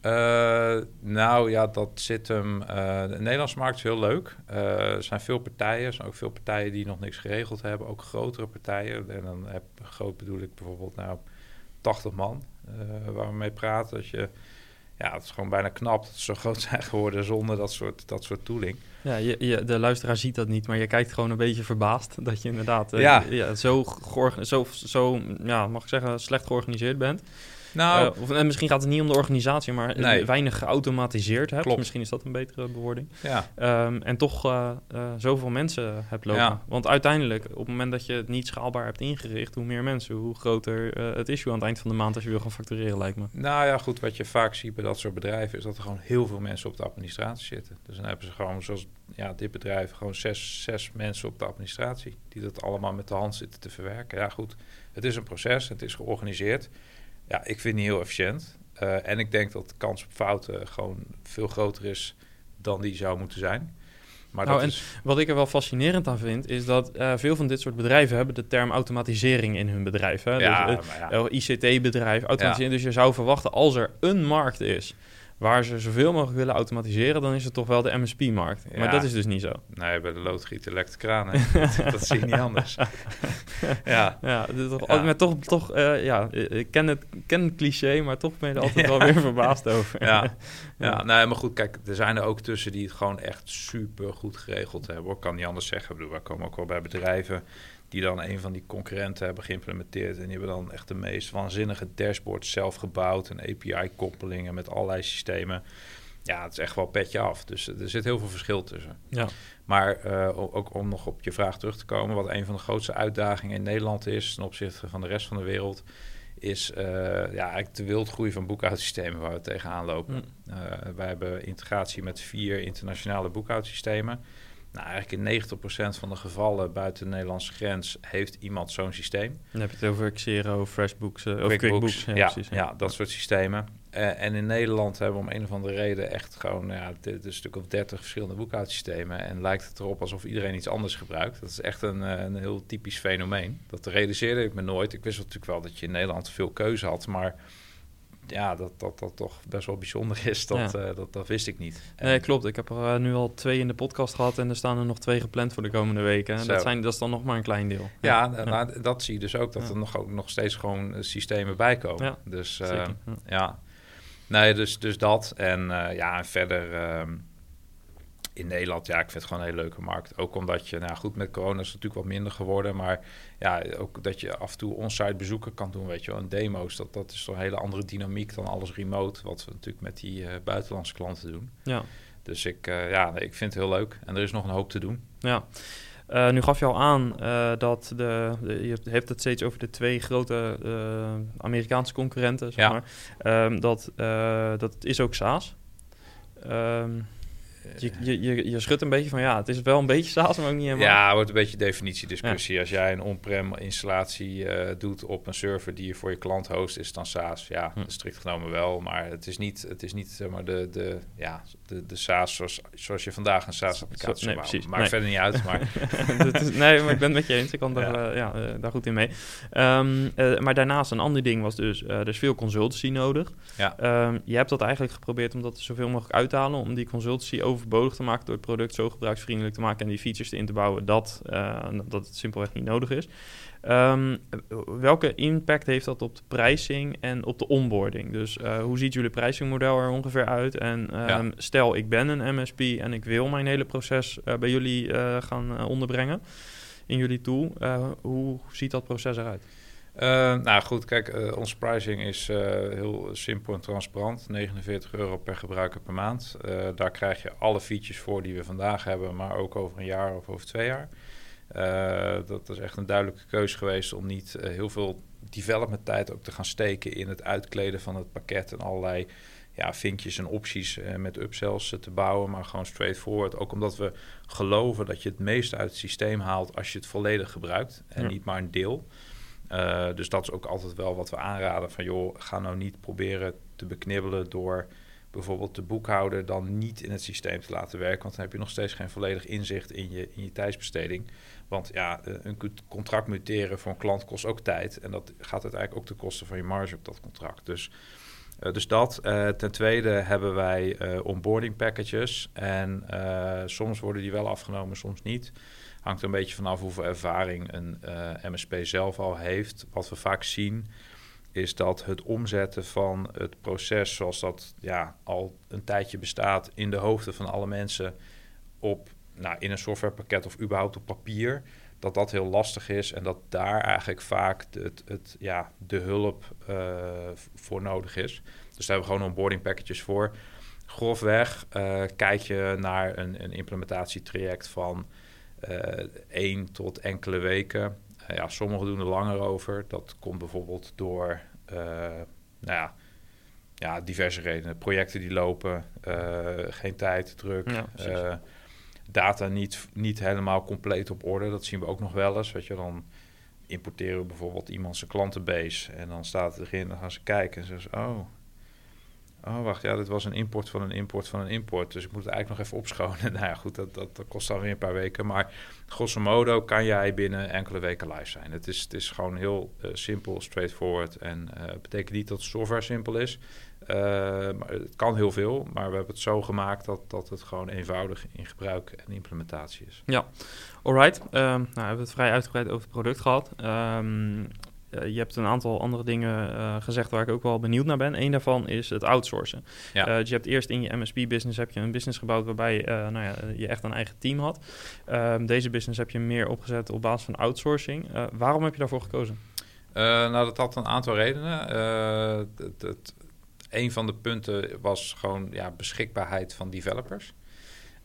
Uh, nou ja, dat zit hem. Uh, de Nederlandse markt is heel leuk. er zijn veel partijen, er zijn ook veel partijen die nog niks geregeld hebben, ook grotere partijen. En dan heb groot bedoel ik bijvoorbeeld nou 80 man waar we mee praten. Dat je ja, het is gewoon bijna knap dat ze zo groot zijn geworden zonder dat soort, dat soort tooling. Ja, je, je, de luisteraar ziet dat niet, maar je kijkt gewoon een beetje verbaasd dat je inderdaad ja. ja. zo, zo, zo ja, mag ik zeggen, slecht georganiseerd bent. Nou, uh, of, en misschien gaat het niet om de organisatie, maar nee. weinig geautomatiseerd hebt. Klopt. Misschien is dat een betere bewoording. Ja. Um, en toch uh, zoveel mensen hebt lopen. Ja. Want uiteindelijk, op het moment dat je het niet schaalbaar hebt ingericht, hoe meer mensen, hoe groter het issue aan het eind van de maand als je wil gaan factureren, lijkt me. Nou ja, goed, wat je vaak ziet bij dat soort bedrijven is dat er gewoon heel veel mensen op de administratie zitten. Dus dan hebben ze gewoon, zoals ja, dit bedrijf, gewoon zes, zes mensen op de administratie die dat allemaal met de hand zitten te verwerken. Ja, goed, het is een proces, het is georganiseerd. Ja, ik vind niet heel efficiënt. Uh, en ik denk dat de kans op fouten gewoon veel groter is dan die zou moeten zijn. Maar nou, dat en is... wat ik er wel fascinerend aan vind, is dat uh, veel van dit soort bedrijven hebben de term automatisering in hun bedrijf. Hè? Ja, dus, uh, ja. ICT-bedrijf, automatisering. Ja. Dus je zou verwachten, als er een markt is waar ze zoveel mogelijk willen automatiseren, dan is het toch wel de MSP-markt. Maar dat is dus niet zo. Nee, bij de loodgieter lekt de kraan. dat, zie je niet anders. ja, ja, toch, ja. Maar toch, toch uh, ja, ik ken het, ken het cliché, maar toch ben je er altijd wel weer verbaasd over. ja, ja. nee, maar goed, kijk, er zijn er ook tussen die het gewoon echt super goed geregeld hebben. Ik kan niet anders zeggen. Ik bedoel, wij komen ook wel bij bedrijven die dan een van die concurrenten hebben geïmplementeerd. En die hebben dan echt de meest waanzinnige dashboards zelf gebouwd. En API-koppelingen met allerlei systemen. Ja, het is echt wel petje af. Dus er zit heel veel verschil tussen. Ja. Maar uh, ook om nog op je vraag terug te komen, wat een van de grootste uitdagingen in Nederland is ten opzichte van de rest van de wereld, is uh, ja, eigenlijk de wildgroei van boekhoudsystemen waar we tegenaan lopen. Mm. Uh, wij hebben integratie met vier internationale boekhoudsystemen. Nou, eigenlijk in 90% van de gevallen buiten de Nederlandse grens heeft iemand zo'n systeem. Dan heb je het over Xero, FreshBooks, uh, of QuickBooks. ja, ja, ja, dat soort systemen. Eh, en in Nederland hebben we om een of andere reden echt gewoon, ja, dit is een stuk of dertig verschillende boekhoudsystemen. En lijkt het erop alsof iedereen iets anders gebruikt. Dat is echt een, eh, een heel typisch fenomeen. Dat realiseerde ik me nooit. Ik wist natuurlijk wel dat je in Nederland veel keuze had, maar ja, dat, dat dat toch best wel bijzonder is, dat, Ja. eh, dat, dat wist ik niet. Nee, klopt. Ik heb er eh, nu al twee in de podcast gehad en er staan er nog twee gepland voor de komende weken. En dat, zijn, dat is dan nog maar een klein deel. Ja, nou, dat zie je dus ook, dat Ja. er nog, ook nog steeds gewoon eh, systemen bij komen. Dus eh, zeker. Ja. ja, nee, dus, dus dat. En ja, en verder ehm, in Nederland, ja, ik vind het gewoon een hele leuke markt. Ook omdat je, nou goed, met corona is het natuurlijk wat minder geworden, maar ja, ook dat je af en toe onsite bezoeken kan doen, weet je wel, en demo's, dat, dat is toch een hele andere dynamiek dan alles remote, wat we natuurlijk met die eh, buitenlandse klanten doen. Ja. Dus ik, eh, ja, ik vind het heel leuk en er is nog een hoop te doen. Ja. Eh, nu gaf je al aan dat de, de- je hebt het steeds over de twee grote Amerikaanse concurrenten, zeg Ja. maar. Ehm, dat, dat is ook SaaS. Ehm, je, je, je, je schudt een beetje van ja, het is wel een beetje SaaS, maar ook niet helemaal. Ja, wordt een beetje definitiediscussie. Als jij een on-prem installatie eh, doet op een server die je voor je klant host, is het dan SaaS. Ja, Hm. strikt genomen wel, maar het is niet, het is niet zeg maar, de, de, ja, de, de SaaS zoals, zoals je vandaag een SaaS-applicatie Nee, precies. Maakt Nee. verder niet uit, maar is, nee, maar ik ben het met je eens. Ik kan daar, Ja. eh, ja, eh, daar goed in mee. Ehm, eh, maar daarnaast een ander ding was dus, er is veel consultancy nodig. Ja. Ehm, je hebt dat eigenlijk geprobeerd om dat zoveel mogelijk uit te halen, om die consultancy overbodig te maken door het product zo gebruiksvriendelijk te maken en die features erin te bouwen dat, eh, dat het simpelweg niet nodig is. Ehm, welke impact heeft dat op de pricing en op de onboarding? Dus eh, hoe ziet jullie pricingmodel er ongeveer uit? En ehm, stel, ik ben een MSP en ik wil mijn hele proces eh, bij jullie gaan onderbrengen in jullie tool. Hoe ziet dat proces eruit? Eh, nou goed, kijk, eh onze pricing is eh, heel simpel en transparant. 49 euro per gebruiker per maand. Daar krijg je alle features voor die we vandaag hebben, maar ook over een jaar of over twee jaar. Dat is echt een duidelijke keuze geweest om niet heel veel development tijd ook te gaan steken in het uitkleden van het pakket en allerlei ja, vinkjes en opties met upsells te bouwen, maar gewoon straightforward. Ook omdat we geloven dat je het meeste uit het systeem haalt als je het volledig gebruikt en Ja. niet maar een deel. Uh, dus dat is ook altijd wel wat we aanraden van joh, ga nou niet proberen te beknibbelen door bijvoorbeeld de boekhouder dan niet in het systeem te laten werken, want dan heb je nog steeds geen volledig inzicht in je, in je tijdsbesteding. Want ja, uh, een contract muteren voor een klant kost ook tijd en dat gaat uiteindelijk ook ten koste van je marge op dat contract. Dus, uh, dus dat. ten tweede hebben wij onboarding packages en soms worden die wel afgenomen, soms niet hangt er een beetje vanaf hoeveel ervaring een uh, MSP zelf al heeft. Wat we vaak zien is dat het omzetten van het proces zoals dat ja, al een tijdje bestaat in de hoofden van alle mensen op, nou, in een softwarepakket of überhaupt op papier, dat dat heel lastig is en dat daar eigenlijk vaak het, het, ja, de hulp uh, voor nodig is. Dus daar hebben we gewoon onboarding packages voor. Grofweg uh, kijk je naar een, een implementatietraject van één tot enkele weken. Uh, ja, sommigen doen er langer over. Dat komt bijvoorbeeld door uh, nou ja, ja, diverse redenen. Projecten die lopen, geen tijd, druk. Ja, data niet, niet helemaal compleet op orde. Dat zien we ook nog wel eens. Weet je, dan importeren we bijvoorbeeld iemand zijn klantenbase. En dan staat het erin, dan gaan ze kijken en zeggen ze... oh, Oh, wacht, ja, dit was een import van een import van een import. Dus ik moet het eigenlijk nog even opschonen. nou ja, goed, dat, dat, kost dan weer een paar weken. Maar grosso modo kan jij binnen enkele weken live zijn. Het is, het is gewoon heel uh, simpel, straightforward. En uh, betekent niet dat software simpel is. Uh, maar het kan heel veel, maar we hebben het zo gemaakt dat, dat het gewoon eenvoudig in gebruik en implementatie is. Ja, alright. Um, nou, we hebben het vrij uitgebreid over het product gehad. Uh, je hebt een aantal andere dingen uh, gezegd waar ik ook wel benieuwd naar ben. Eén daarvan is het outsourcen. Ja. Uh, dus je hebt eerst in je MSP-business heb je een business gebouwd waarbij nou ja, je echt een eigen team had. Ehm, deze business heb je meer opgezet op basis van outsourcing. waarom heb je daarvoor gekozen? nou, dat had een aantal redenen. Het, het, een van de punten was gewoon ja, beschikbaarheid van developers.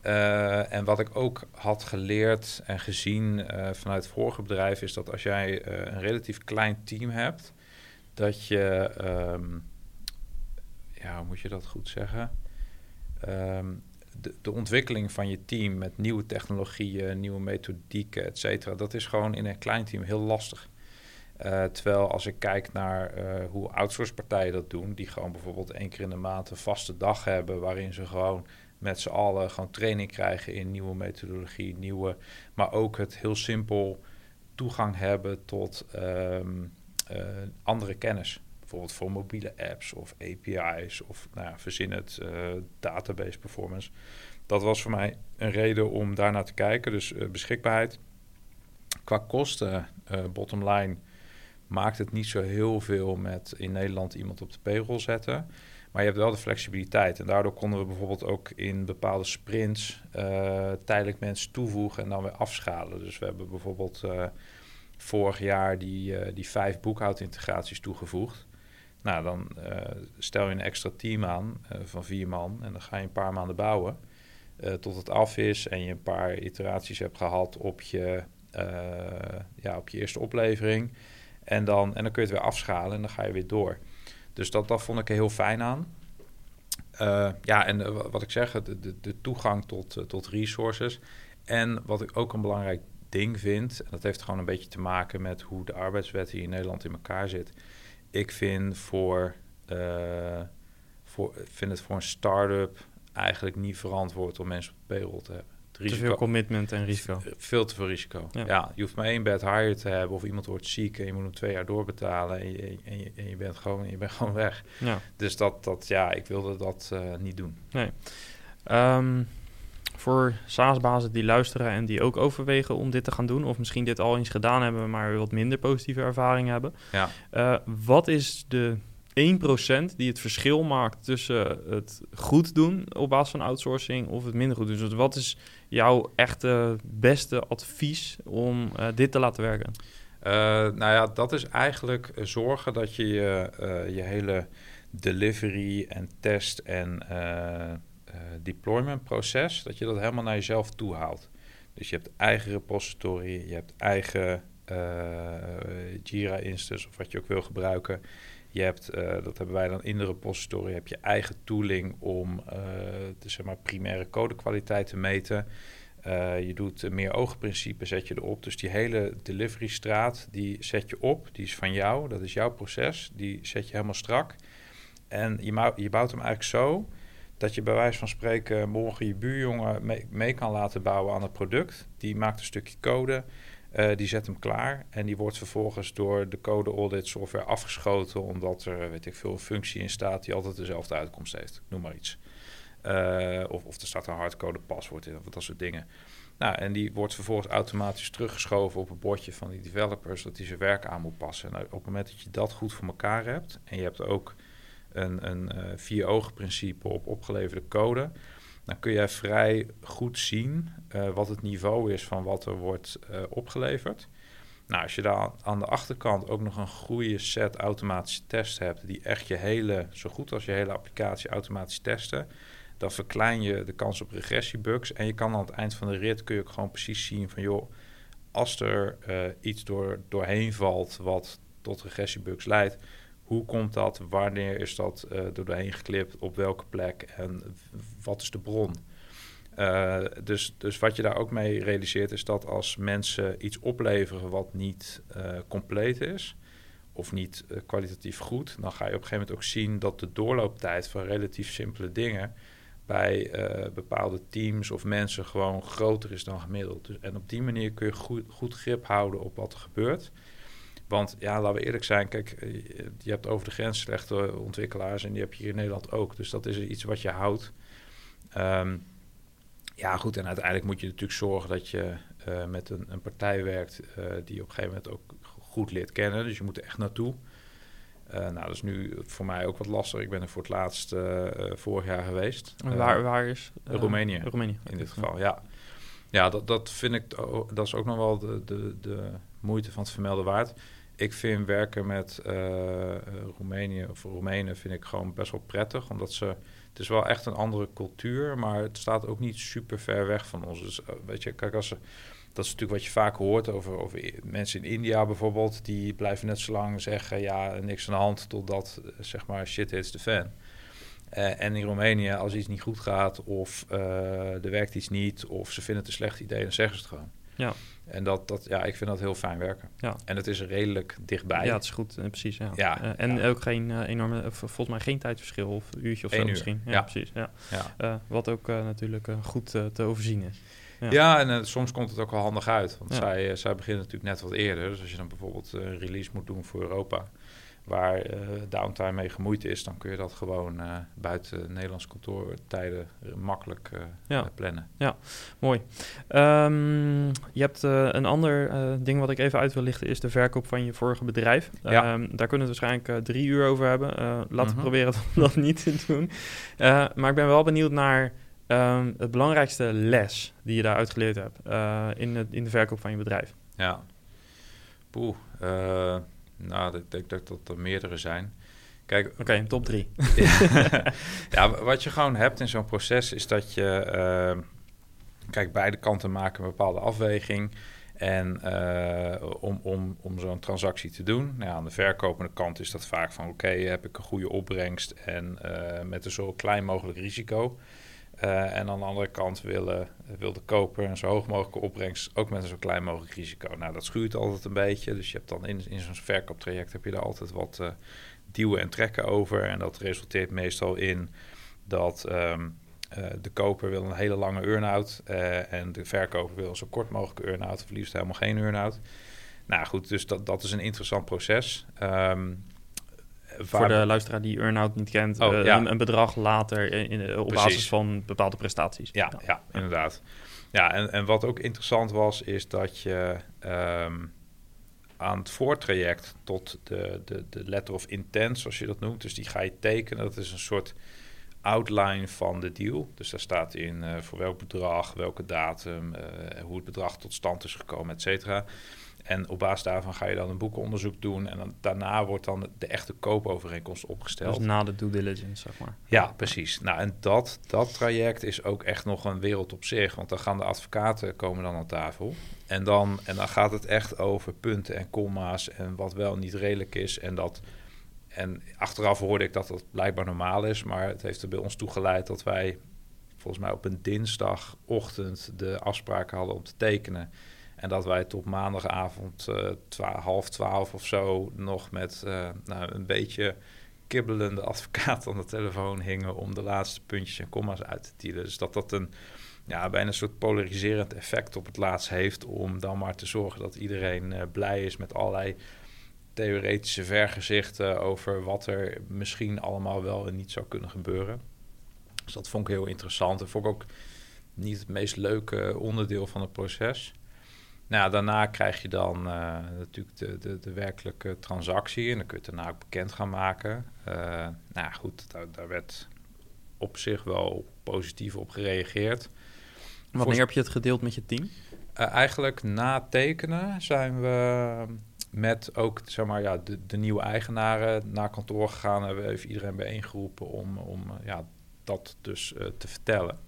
Uh, en wat ik ook had geleerd en gezien uh, vanuit het vorige bedrijf is dat als jij uh, een relatief klein team hebt, dat je, um, ja, hoe moet je dat goed zeggen? Um, de, de, ontwikkeling van je team met nieuwe technologieën, nieuwe methodieken, et cetera, dat is gewoon in een klein team heel lastig. Terwijl als ik kijk naar uh, hoe outsource partijen dat doen, die gewoon bijvoorbeeld één keer in de maand een vaste dag hebben waarin ze gewoon met z'n allen gewoon training krijgen in nieuwe methodologie, nieuwe, maar ook het heel simpel toegang hebben tot um, uh, andere kennis. Bijvoorbeeld voor mobiele apps of API's of nou verzin het database performance. Dat was voor mij een reden om daarnaar te kijken. Dus beschikbaarheid. Qua kosten, bottom line maakt het niet zo heel veel met in Nederland iemand op de payroll zetten. Maar je hebt wel de flexibiliteit. En daardoor konden we bijvoorbeeld ook in bepaalde sprints uh, tijdelijk mensen toevoegen en dan weer afschalen. Dus we hebben bijvoorbeeld uh, vorig jaar die, uh, die vijf boekhoudintegraties toegevoegd. Nou, dan stel je een extra team aan van vier man en dan ga je een paar maanden bouwen. tot het af is en je een paar iteraties hebt gehad op je, ja, op je eerste oplevering. En dan, en dan kun je het weer afschalen en dan ga je weer door. Dus dat, dat vond ik er heel fijn aan. Uh, ja, en uh, wat ik zeg, de, de, toegang tot, uh, tot resources. En wat ik ook een belangrijk ding vind, en dat heeft gewoon een beetje te maken met hoe de arbeidswet hier in Nederland in elkaar zit. Ik vind, voor, voor, vind het voor een start-up eigenlijk niet verantwoord om mensen op payroll te hebben risico. Te veel commitment en risico. Veel te veel risico. Ja. je hoeft maar één bed hire te hebben of iemand wordt ziek en je moet hem twee jaar doorbetalen en je, en je, en je bent, gewoon, je bent gewoon weg. Ja. Dus dat, dat, ja, ik wilde dat uh, niet doen. Nee. Um, voor SaaS-bazen die luisteren en die ook overwegen om dit te gaan doen, of misschien dit al eens gedaan hebben, maar wat minder positieve ervaringen hebben. Ja. Uh, wat is de 1% die het verschil maakt tussen het goed doen op basis van outsourcing of het minder goed doen. Dus wat is jouw echte beste advies om uh, dit te laten werken? Uh, nou ja, dat is eigenlijk zorgen dat je je, je hele delivery en test en deployment proces, dat je dat helemaal naar jezelf toe haalt. Dus je hebt eigen repository, je hebt eigen Jira instance of wat je ook wil gebruiken. Je hebt, uh, dat hebben wij dan in de repository, heb je eigen tooling om uh, de zeg maar, primaire codekwaliteit te meten. Uh, je doet meer oogprincipe, zet je erop. Dus die hele delivery straat, die zet je op. Die is van jou, dat is jouw proces. Die zet je helemaal strak. En je, je bouwt hem eigenlijk zo dat je bij wijze van spreken morgen je buurjongen mee kan laten bouwen aan het product. Die maakt een stukje code. Uh, die zet hem klaar en die wordt vervolgens door de code audit software afgeschoten, omdat er weet ik veel een functie in staat die altijd dezelfde uitkomst heeft. Noem maar iets. Uh, of, of er staat een hardcode paswoord in, of dat soort dingen. Nou, en die wordt vervolgens automatisch teruggeschoven op het bordje van die developers, dat die zijn werk aan moet passen. Nou, op het moment dat je dat goed voor elkaar hebt en je hebt ook een, een uh, vier ogen principe op opgeleverde code, dan kun je vrij goed zien uh, wat het niveau is van wat er wordt uh, opgeleverd. Nou, als je daar aan de achterkant ook nog een goede set automatische tests hebt, die echt je hele, zo goed als je hele applicatie automatisch testen, dan verklein je de kans op regressiebugs. En je kan aan het eind van de rit kun je ook gewoon precies zien van joh, als er uh, iets door, doorheen valt wat tot regressiebugs leidt, hoe komt dat? Wanneer is dat uh, door doorheen geklipt? Op welke plek? En wat is de bron? Uh, dus, dus wat je daar ook mee realiseert is dat als mensen iets opleveren wat niet uh, compleet is of niet kwalitatief goed, dan ga je op een gegeven moment ook zien dat de doorlooptijd van relatief simpele dingen bij bepaalde teams of mensen gewoon groter is dan gemiddeld. Dus, en op die manier kun je goed, goed grip houden op wat er gebeurt. Want ja, laten we eerlijk zijn, kijk, eh, je hebt over de grens slechte ontwikkelaars en die heb je hier in Nederland ook. Dus dat is iets wat je houdt. Um, ja, goed, en uiteindelijk moet je natuurlijk zorgen dat je uh, met een, een, partij werkt uh, die op een gegeven moment ook goed leert kennen. Dus je moet er echt naartoe. Uh, nou, dat is nu voor mij ook wat lastig. Ik ben er voor het laatst vorig jaar geweest. waar, waar is? Roemenië. Roemenië. In dit geval, ja. Ja, dat, dat vind ik, dat is ook nog wel de, de, de moeite van het vermelden waard ik vind werken met uh, Roemenië of Roemenen vind ik gewoon best wel prettig. Omdat ze. Het is wel echt een andere cultuur, maar het staat ook niet super ver weg van ons. Dus uh, weet je, kijk, als ze. Dat is natuurlijk wat je vaak hoort over, over mensen in India bijvoorbeeld. Die blijven net zo lang zeggen: ja, niks aan de hand. Totdat zeg maar shit hits de fan. En in Roemenië, als iets niet goed gaat, of er werkt iets niet, of ze vinden het een slecht idee, dan zeggen ze het gewoon. Ja. En dat, dat, ja, ik vind dat heel fijn werken. Ja. En het is redelijk dichtbij. Ja, het is goed, eh, precies. Ja. Ja, Eh, en ja. ook geen eh, enorme, volgens mij geen tijdverschil of een uurtje of Eén zo uur, misschien. Ja, ja. precies. Ja. Wat ook natuurlijk goed te overzien is. Ja. Ja, en soms komt het ook wel handig uit. Want zij, zij beginnen natuurlijk net wat eerder. Dus als je dan bijvoorbeeld een release moet doen voor Europa... waar eh, downtime mee gemoeid is... dan kun je dat gewoon eh, buiten Nederlands kantoortijden eh, makkelijk Ja. eh, plannen. Mooi. Ehm, je hebt een ander ding wat ik even uit wil lichten, is de verkoop van je vorige bedrijf. Ja. Ehm, daar kunnen we het waarschijnlijk drie uur over hebben. Laten we Mhm. proberen dat niet te doen. Maar ik ben wel benieuwd naar ehm, het belangrijkste les die je daaruit geleerd hebt in, het, in de verkoop van je bedrijf. Ja. Poeh. Nou, ik denk dat dat er meerdere zijn. Kijk, Oké, top drie. ja, wat je gewoon hebt in zo'n proces is dat je... eh, kijk, beide kanten maken een bepaalde afweging. En eh, om, om, om zo'n transactie te doen, nou aan de verkopende kant is dat vaak van... oké, heb ik een goede opbrengst en eh, met een zo klein mogelijk risico... Eh, en aan de andere kant willen, wil de koper een zo hoog mogelijke opbrengst ook met een zo klein mogelijk risico. Nou, dat schuurt altijd een beetje. Dus je hebt dan in, in zo'n verkooptraject heb je daar altijd wat eh, duwen en trekken over. En dat resulteert meestal in dat ehm, eh, de koper wil een hele lange earn-out en de verkoper wil een zo kort mogelijke earn-out, of liefst helemaal geen earn-out. Nou goed, dus dat, dat is een interessant proces. Ehm, Voor de luisteraar die earn-out niet kent, Oh, eh, ja. een, een bedrag later in, in- op Precies. basis van bepaalde prestaties. Ja, ja, inderdaad. Ja, en, en wat ook interessant was, is dat je ehm, aan het voortraject tot de, de, de letter of intent, zoals je dat noemt, dus die ga je tekenen. Dat is een soort outline van de deal. Dus daar staat in eh, voor welk bedrag, welke datum, eh, hoe het bedrag tot stand is gekomen, et cetera. En op basis daarvan ga je dan een boekenonderzoek doen. En dan, daarna wordt dan de echte koopovereenkomst opgesteld. Dus na de due diligence, zeg maar. Ja, precies. Nou, en dat, dat traject is ook echt nog een wereld op zich. Want dan gaan de advocaten komen dan aan tafel. En dan, en dan gaat het echt over punten en komma's en wat wel niet redelijk is. En, dat, en achteraf hoorde ik dat dat blijkbaar normaal is. Maar het heeft er bij ons toe geleid dat wij volgens mij op een dinsdagochtend de afspraken hadden om te tekenen. En dat wij tot maandagavond eh, half twaalf of zo nog met eh, nou, een beetje kibbelende advocaat aan de telefoon hingen om de laatste puntjes en comma's uit te tielen. Dus dat dat een ja, bijna een soort polariserend effect op het laatst heeft om dan maar te zorgen dat iedereen eh, blij is met allerlei theoretische vergezichten over wat er misschien allemaal wel en niet zou kunnen gebeuren. Dus dat vond ik heel interessant en vond ik ook niet het meest leuke onderdeel van het proces. Nou, daarna krijg je dan eh, natuurlijk de, de, de werkelijke transactie en dan kun je het daarna ook bekend gaan maken. Eh, nou goed, daar, daar werd op zich wel positief op gereageerd. Wanneer heb je het gedeeld met je team? Eh, eigenlijk na tekenen zijn we met ook zeg maar, ja, de, de nieuwe eigenaren naar kantoor gegaan. Hebben we even iedereen bijeengeroepen om, om ja, dat dus te vertellen.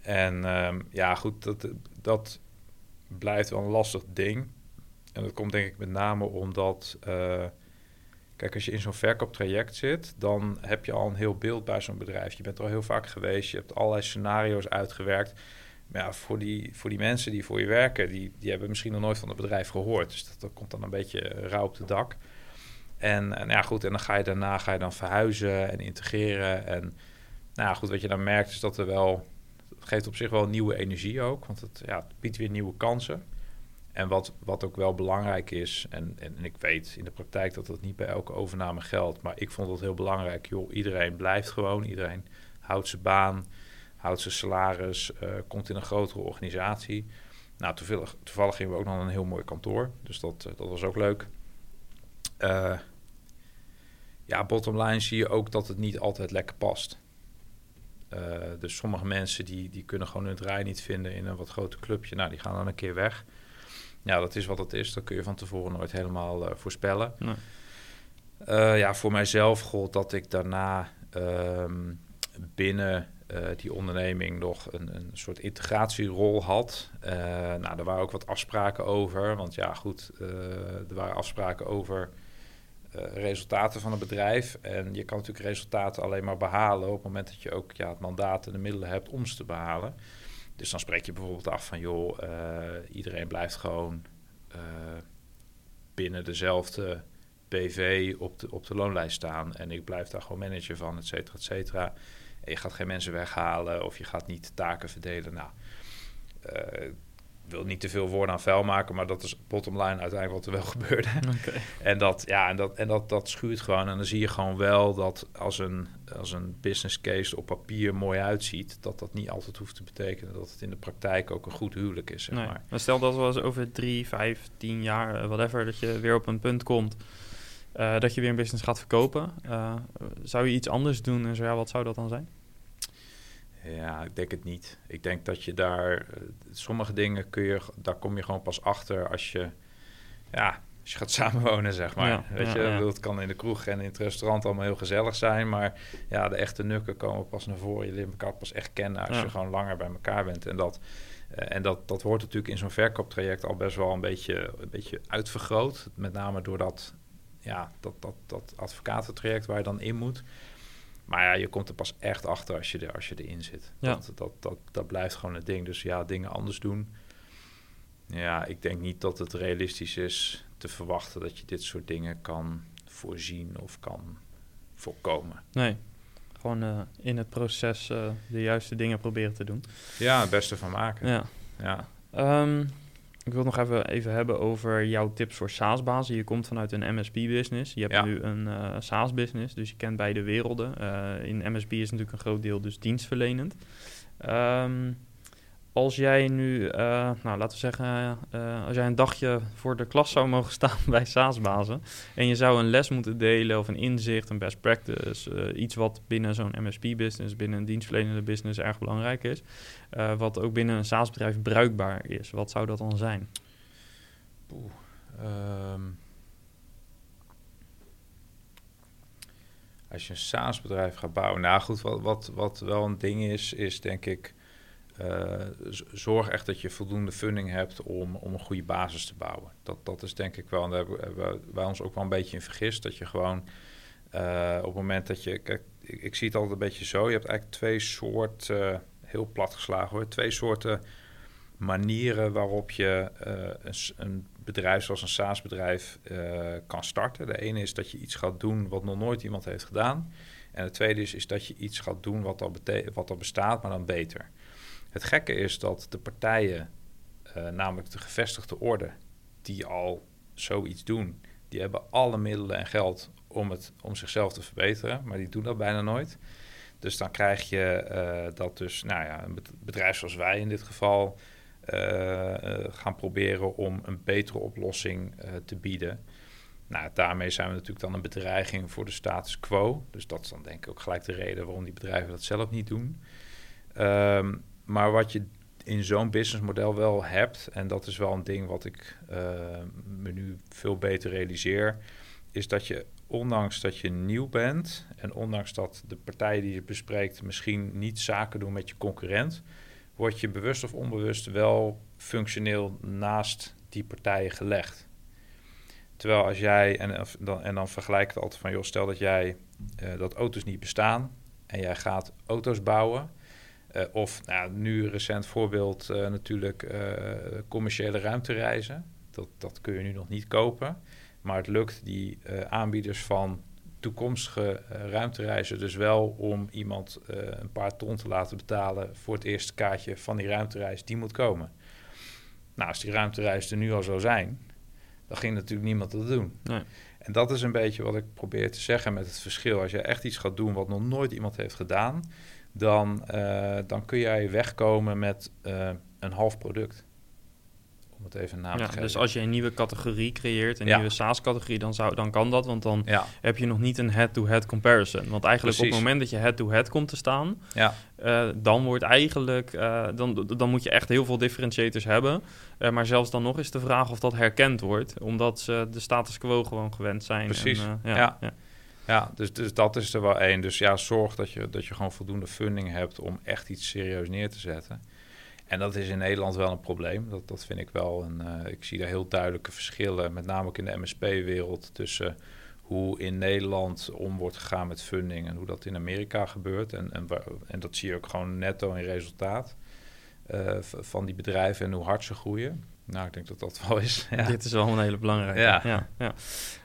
En ehm, ja, goed, dat, dat blijft wel een lastig ding. En dat komt denk ik met name omdat... eh, Kijk, als je in zo'n verkooptraject zit, dan heb je al een heel beeld bij zo'n bedrijf. Je bent er al heel vaak geweest, je hebt allerlei scenario's uitgewerkt. Maar ja, voor die, voor die mensen die voor je werken, die, die hebben misschien nog nooit van het bedrijf gehoord. Dus dat, dat komt dan een beetje rauw op de dak. En, en ja, goed, en dan ga je daarna ga je dan verhuizen en integreren. En nou ja, goed, wat je dan merkt is dat er wel, geeft op zich wel nieuwe energie ook. Want het, ja, biedt weer nieuwe kansen. En wat, wat ook wel belangrijk is, en, en, ik weet in de praktijk dat dat niet bij elke overname geldt, maar ik vond het heel belangrijk, joh, iedereen blijft gewoon, iedereen houdt zijn baan, houdt zijn salaris, eh, komt in een grotere organisatie. Nou, toevallig, toevallig gingen we ook nog een heel mooi kantoor, dus dat, eh, dat was ook leuk. Eh, ja, bottom line zie je ook dat het niet altijd lekker past. Eh, dus sommige mensen die, die kunnen gewoon hun draai niet vinden in een wat groter clubje. Nou, die gaan dan een keer weg. Ja, dat is wat het is. Dat kun je van tevoren nooit helemaal eh, voorspellen. Nee. Eh, ja, voor mijzelf gold dat ik daarna ehm, binnen die onderneming nog een, een soort integratierol had. Nou, er waren ook wat afspraken over. Want ja, goed, er waren afspraken over resultaten van het bedrijf. En je kan natuurlijk resultaten alleen maar behalen op het moment dat je ook ja, het mandaat en de middelen hebt om ze te behalen. Dus dan spreek je bijvoorbeeld af van, joh, uh, iedereen blijft gewoon uh, binnen dezelfde PV op de, op de loonlijst staan. En ik blijf daar gewoon manager van, et cetera, et cetera. En je gaat geen mensen weghalen of je gaat niet taken verdelen. Nou, wil niet te veel woorden aan vuil maken, maar dat is bottom line uiteindelijk wat er wel gebeurde. En, dat, ja, en, dat, en dat, dat schuurt gewoon. En dan zie je gewoon wel dat als een, als een business case op papier mooi uitziet, dat dat niet altijd hoeft te betekenen dat het in de praktijk ook een goed huwelijk is. Zeg nee. maar. maar stel dat we eens over drie, vijf, tien jaar, eh, whatever, dat je weer op een punt komt. Uh, dat je weer een business gaat verkopen. Uh, zou je iets anders doen en zo ja, wat zou dat dan zijn? Ja, ik denk het niet. Ik denk dat je daar uh, sommige dingen kun je, daar kom je gewoon pas achter als je, ja, als je gaat samenwonen, zeg maar. Ja, Weet je, ja. het kan in de kroeg en in het restaurant allemaal heel gezellig zijn, maar ja, de echte nukken komen pas naar voren. Je leert elkaar pas echt kennen als je gewoon langer bij elkaar bent. En dat, uh, en dat, dat wordt natuurlijk in zo'n verkooptraject al best wel een beetje, een beetje uitvergroot. Met name door dat, ja, dat, dat, dat advocatentraject waar je dan in moet. Maar ja, je komt er pas echt achter als je, er, als je erin zit. Ja. Dat, dat, dat, dat blijft gewoon het ding. Dus ja, dingen anders doen. Ja, ik denk niet dat het realistisch is te verwachten dat je dit soort dingen kan voorzien of kan voorkomen. Nee, gewoon uh, in het proces uh, de juiste dingen proberen te doen. Ja, het beste van maken. Ja. ja. Um, ik wil nog even, even hebben over jouw tips voor SaaS-bazen. Je komt vanuit een MSP-business. Je hebt ja. nu een uh, SaaS-business, dus je kent beide werelden. Uh, in MSP is natuurlijk een groot deel dus dienstverlenend. Um, als jij nu, uh, nou laten we zeggen, als jij een dagje voor de klas zou mogen staan bij SaaS-bazen en je zou een les moeten delen of een inzicht, een best practice, iets wat binnen zo'n MSP-business, binnen een dienstverlenende business erg belangrijk is, wat ook binnen een SaaS-bedrijf bruikbaar is. Wat zou dat dan zijn? Oeh, um, als je een SaaS-bedrijf gaat bouwen, nou goed, wat, wat, wat wel een ding is, is denk ik, zorg echt dat je voldoende funding hebt om, om een goede basis te bouwen. Dat, dat is denk ik wel, en daar hebben wij ons ook wel een beetje in vergist, dat je gewoon uh, op het moment dat je, kijk, ik, ik, zie het altijd een beetje zo, je hebt eigenlijk twee soorten heel plat geslagen hoor. Twee soorten manieren waarop je een, bedrijf zoals een SaaS-bedrijf kan starten. De ene is dat je iets gaat doen wat nog nooit iemand heeft gedaan. En de tweede is, is dat je iets gaat doen wat al, wat al bestaat, maar dan beter. Het gekke is dat de partijen, uh, namelijk de gevestigde orde, die al zoiets doen, die hebben alle middelen en geld om, het, om zichzelf te verbeteren, maar die doen dat bijna nooit. Dus dan krijg je uh, dat dus, nou ja, een bedrijf zoals wij in dit geval uh, gaan proberen om een betere oplossing te bieden. Nou, daarmee zijn we natuurlijk dan een bedreiging voor de status quo. Dus dat is dan denk ik ook gelijk de reden waarom die bedrijven dat zelf niet doen. Um, maar wat je in zo'n businessmodel wel hebt, en dat is wel een ding wat ik me nu veel beter realiseer, is dat je ondanks dat je nieuw bent en ondanks dat de partijen die je bespreekt misschien niet zaken doen met je concurrent, word je bewust of onbewust wel functioneel naast die partijen gelegd. Terwijl als jij, en dan, en dan vergelijk het altijd van, joh, stel dat jij uh, dat auto's niet bestaan en jij gaat auto's bouwen. Uh, of nou, nu recent voorbeeld uh, natuurlijk commerciële ruimtereizen. Dat, dat kun je nu nog niet kopen. Maar het lukt die aanbieders van toekomstige ruimtereizen dus wel om iemand een paar ton te laten betalen voor het eerste kaartje van die ruimtereis die moet komen. Nou, als die ruimtereis er nu al zou zijn, dan ging natuurlijk niemand dat doen. Nee. En dat is een beetje wat ik probeer te zeggen met het verschil. Als je echt iets gaat doen wat nog nooit iemand heeft gedaan, dan, dan kun jij wegkomen met een half product om het even naam ja, te geven. Dus als je een nieuwe categorie creëert, een ja. nieuwe SaaS-categorie, dan, zou, dan kan dat. Want dan ja. heb je nog niet een head-to-head comparison. Want eigenlijk Precies. op het moment dat je head-to-head komt te staan, ja. Uh, dan wordt eigenlijk, dan, dan moet je echt heel veel differentiators hebben. Maar zelfs dan nog is de vraag of dat herkend wordt, omdat ze de status quo gewoon gewend zijn. Precies. En, ja. Ja. Dus, dus dat is er wel één. Dus ja, zorg dat je, dat je gewoon voldoende funding hebt om echt iets serieus neer te zetten. En dat is in Nederland wel een probleem. Dat, dat vind ik wel. En uh, ik zie daar heel duidelijke verschillen, met name ook in de MSP-wereld, tussen hoe in Nederland om wordt gegaan met funding en hoe dat in Amerika gebeurt. En, en, en dat zie je ook gewoon netto in resultaat. eh, van die bedrijven en hoe hard ze groeien. Nou, ik denk dat dat wel is. Ja. Dit is wel een hele belangrijke. Ja. ja, ja.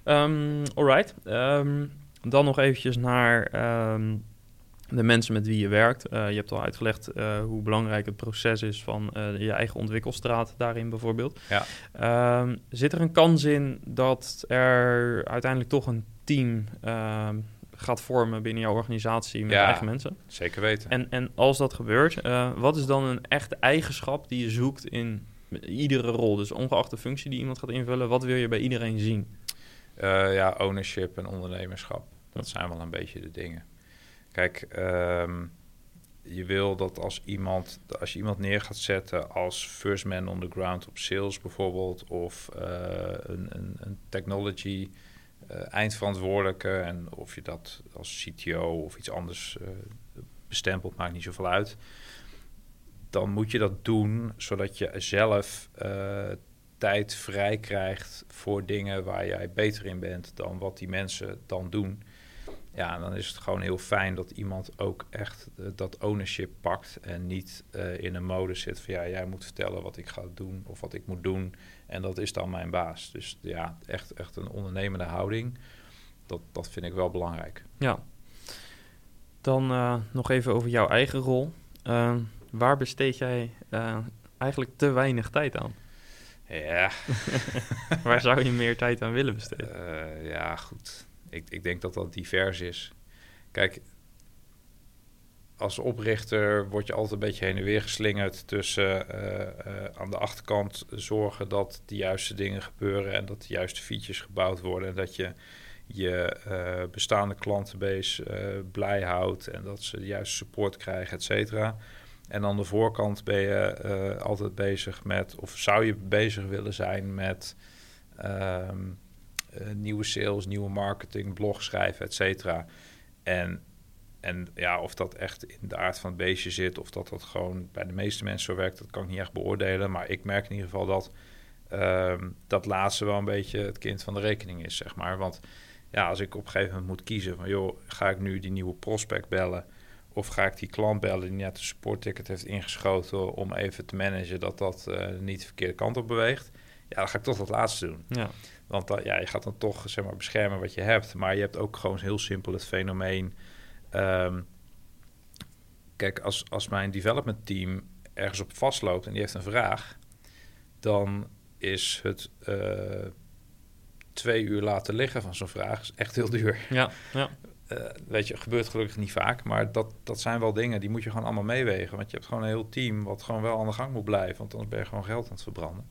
Ehm, alright. Ehm, dan nog eventjes naar ehm, de mensen met wie je werkt. Uh, je hebt al uitgelegd uh, hoe belangrijk het proces is van uh, je eigen ontwikkelstraat daarin bijvoorbeeld. Ja. Um, zit er een kans in dat er uiteindelijk toch een team gaat vormen binnen jouw organisatie met ja, eigen mensen? Zeker weten. En, en als dat gebeurt, wat is dan een echte eigenschap die je zoekt in iedere rol? Dus ongeacht de functie die iemand gaat invullen, wat wil je bij iedereen zien? ja, ownership en ondernemerschap. Dat zijn wel een beetje de dingen. Kijk, um, je wil dat als iemand, als je iemand neer gaat zetten als first man on the ground op sales bijvoorbeeld, of uh, een, een, een, technology uh, eindverantwoordelijke, en of je dat als CTO of iets anders uh, bestempelt, maakt niet zoveel uit. Dan moet je dat doen zodat je zelf tijd vrij krijgt voor dingen waar jij beter in bent dan wat die mensen dan doen. Ja, dan is het gewoon heel fijn dat iemand ook echt uh, dat ownership pakt en niet uh, in een mode zit van ja, jij moet vertellen wat ik ga doen of wat ik moet doen en dat is dan mijn baas. Dus ja, echt, echt een ondernemende houding, dat, dat vind ik wel belangrijk. Ja. Dan uh, nog even over jouw eigen rol. waar besteed jij eigenlijk te weinig tijd aan? Ja. waar zou je meer tijd aan willen besteden? ja, goed ik, ik denk dat dat divers is. Kijk, als oprichter word je altijd een beetje heen en weer geslingerd tussen uh, uh, aan de achterkant zorgen dat de juiste dingen gebeuren en dat de juiste features gebouwd worden en dat je je uh, bestaande klantenbase blij houdt en dat ze de juiste support krijgen, et cetera. En aan de voorkant ben je altijd bezig met, of zou je bezig willen zijn met uh, nieuwe sales, nieuwe marketing, blog schrijven, et cetera. En, en ja, of dat echt in de aard van het beestje zit, of dat dat gewoon bij de meeste mensen zo werkt, dat kan ik niet echt beoordelen. Maar ik merk in ieder geval dat uh, dat laatste wel een beetje het kind van de rekening is, zeg maar. Want ja, als ik op een gegeven moment moet kiezen van, joh, ga ik nu die nieuwe prospect bellen? Of ga ik die klant bellen die net een supportticket heeft ingeschoten om even te managen dat dat uh, niet de verkeerde kant op beweegt? Ja, dan ga ik toch dat laatste doen. Ja. Want ja, je gaat dan toch zeg maar, beschermen wat je hebt. Maar je hebt ook gewoon heel simpel het fenomeen. Um, kijk, als, als mijn development team ergens op vastloopt en die heeft een vraag, dan is het uh, twee uur laten liggen van zo'n vraag is echt heel duur. Ja, ja. Uh, weet je, gebeurt gelukkig niet vaak, maar dat, dat zijn wel dingen die moet je gewoon allemaal meewegen. Want je hebt gewoon een heel team wat gewoon wel aan de gang moet blijven, want anders ben je gewoon geld aan het verbranden.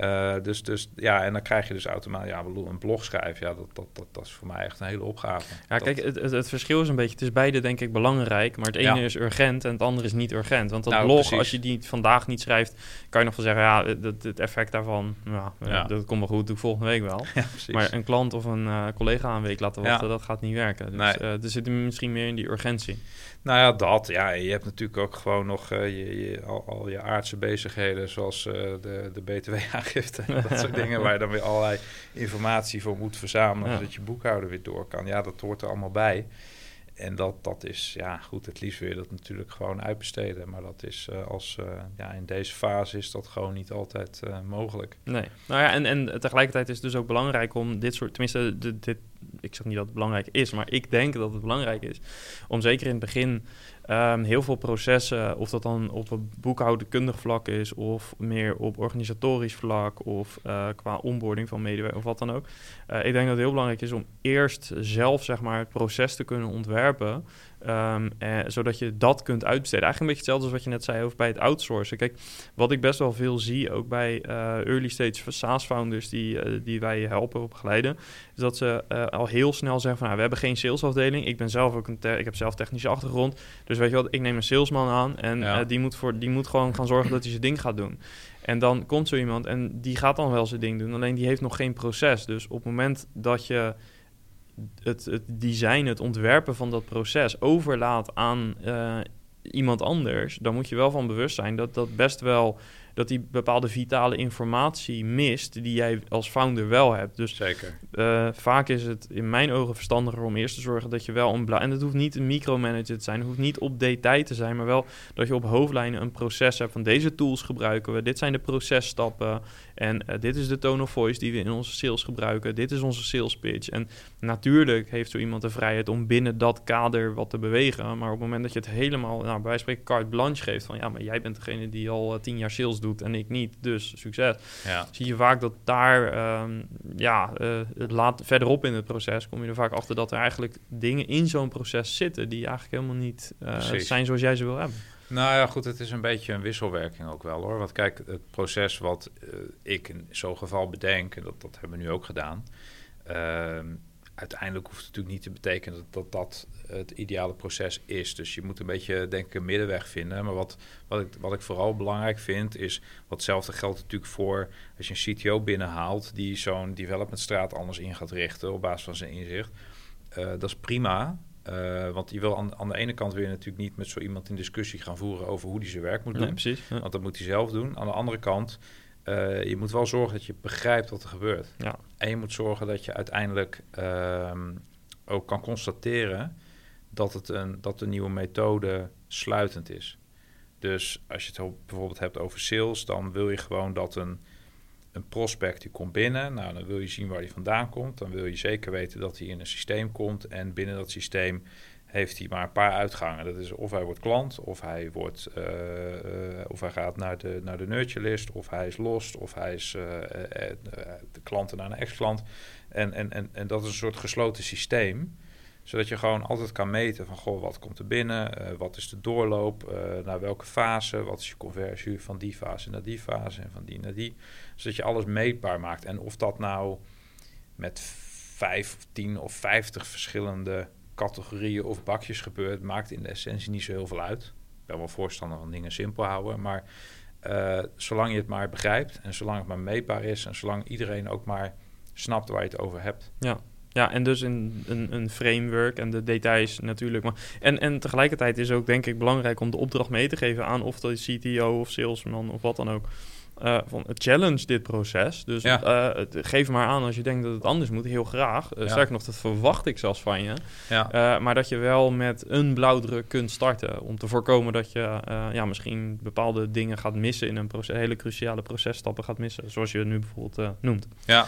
Uh, dus, dus ja, en dan krijg je dus automatisch, ja, een blog schrijven, ja, dat, dat, dat, dat is voor mij echt een hele opgave. Ja, dat, kijk, het, het, het, verschil is een beetje, het is beide denk ik belangrijk, maar het ene ja. is urgent en het andere is niet urgent. Want dat nou, blog, precies. als je die vandaag niet schrijft, kan je nog wel zeggen, ja, het, het effect daarvan, ja, ja. dat komt wel goed, doe ik volgende week wel. maar een klant of een uh, collega een week laten wachten, dat gaat niet werken. Dus nee. uh, er zit misschien meer in die urgentie. Nou ja, dat. Ja, je hebt natuurlijk ook gewoon nog uh, je, je, al, al, je aardse bezigheden, zoals uh, de, de BTW-aangifte. dat soort dingen waar je dan weer allerlei informatie voor moet verzamelen, ja. zodat je boekhouder weer door kan. Ja, dat hoort er allemaal bij. En dat, dat is, ja goed, het liefst wil je dat natuurlijk gewoon uitbesteden. Maar dat is uh, als, uh, ja, in deze fase is dat gewoon niet altijd uh, mogelijk. Nee, nou ja, en, en tegelijkertijd is het dus ook belangrijk om dit soort, tenminste, dit, ik zeg niet dat het belangrijk is, maar ik denk dat het belangrijk is om zeker in het begin um, heel veel processen, of dat dan op een boekhoudkundig vlak is, of meer op organisatorisch vlak, of uh, qua onboarding van medewerkers, of wat dan ook. Uh, ik denk dat het heel belangrijk is om eerst zelf zeg maar, het proces te kunnen ontwerpen. Um, eh, zodat je dat kunt uitbesteden. Eigenlijk een beetje hetzelfde als wat je net zei over bij het outsourcen. Kijk, wat ik best wel veel zie, ook bij uh, early stage SaaS-founders die, uh, die wij helpen op begeleiden, is dat ze uh, al heel snel zeggen van, nou, we hebben geen salesafdeling. Ik ben zelf ook een, ik heb zelf technische achtergrond. Dus weet je wat, ik neem een salesman aan en ja. die, moet voor, die moet gewoon gaan zorgen dat hij zijn ding gaat doen. En dan komt zo iemand en die gaat dan wel zijn ding doen, alleen die heeft nog geen proces. Dus op het moment dat je het, het design, het ontwerpen van dat proces overlaat aan uh, iemand anders, dan moet je wel van bewust zijn dat dat best wel dat hij bepaalde vitale informatie mist die jij als founder wel hebt. Dus Zeker. uh, vaak is het in mijn ogen verstandiger om eerst te zorgen dat je wel een en het hoeft niet een micromanager te zijn, het hoeft niet op detail te zijn, maar wel dat je op hoofdlijnen een proces hebt van deze tools gebruiken we, dit zijn de processtappen en uh, dit is de tone of voice die we in onze sales gebruiken, dit is onze sales pitch. En natuurlijk heeft zo iemand de vrijheid om binnen dat kader wat te bewegen, maar op het moment dat je het helemaal, nou, bij spreken carte blanche geeft van ja, maar jij bent degene die al uh, tien jaar sales doet en ik niet, dus succes. Ja. Zie je vaak dat daar, um, ja, het laat, verderop in het proces kom je er vaak achter dat er eigenlijk dingen in zo'n proces zitten die eigenlijk helemaal niet uh, zijn zoals jij ze wil hebben. Nou ja, goed, het is een beetje een wisselwerking ook wel hoor. Want kijk, het proces wat uh, ik in zo'n geval bedenk, en dat, dat hebben we nu ook gedaan. Uh, uiteindelijk hoeft het natuurlijk niet te betekenen dat, dat dat het ideale proces is. Dus je moet een beetje, denk ik, een middenweg vinden. Maar wat, wat, ik, wat ik vooral belangrijk vind, is... wat hetzelfde geldt natuurlijk voor als je een CTO binnenhaalt... die zo'n developmentstraat anders in gaat richten op basis van zijn inzicht. Uh, dat is prima, uh, want je wil aan, aan, de ene kant je natuurlijk niet met zo iemand in discussie gaan voeren over hoe die zijn werk moet doen. Precies. Ja. Want dat moet hij zelf doen. Aan de andere kant, uh, je moet wel zorgen dat je begrijpt wat er gebeurt. Ja. En je moet zorgen dat je uiteindelijk uh, ook kan constateren dat, het een, dat de nieuwe methode sluitend is. Dus als je het bijvoorbeeld hebt over sales, dan wil je gewoon dat een, een prospect die komt binnen. Nou, dan wil je zien waar die vandaan komt. Dan wil je zeker weten dat hij in een systeem komt. En binnen dat systeem heeft hij maar een paar uitgangen. Dat is of hij wordt klant, of hij, wordt, uh, uh, of hij gaat naar de, naar de nurture list, of hij is lost, of hij is uh, de klanten naar een ex-klant. En, en, en, en dat is een soort gesloten systeem zodat je gewoon altijd kan meten van, goh, wat komt er binnen? Uh, wat is de doorloop? Uh, naar welke fase? Wat is je conversie van die fase naar die fase en van die naar die? Zodat je alles meetbaar maakt. En of dat nou met vijf, tien of vijftig verschillende categorieën of bakjes gebeurt, maakt in de essentie niet zo heel veel uit. Ik ben wel voorstander van dingen simpel houden, maar uh, zolang je het maar begrijpt en zolang het maar meetbaar is en zolang iedereen ook maar snapt waar je het over hebt. Ja, ja, en dus een, een, een, framework en de details natuurlijk. Maar, en, en tegelijkertijd is ook denk ik belangrijk om de opdracht mee te geven aan of de CTO of salesman of wat dan ook. Uh, van challenge dit proces. Dus ja. uh, geef maar aan als je denkt dat het anders moet, heel graag. Uh, ja. Sterker nog, dat verwacht ik zelfs van je. Ja. maar dat je wel met een blauwdruk kunt starten. Om te voorkomen dat je ja, misschien bepaalde dingen gaat missen in een proces, hele cruciale processtappen gaat missen. Zoals je het nu bijvoorbeeld noemt. Ja.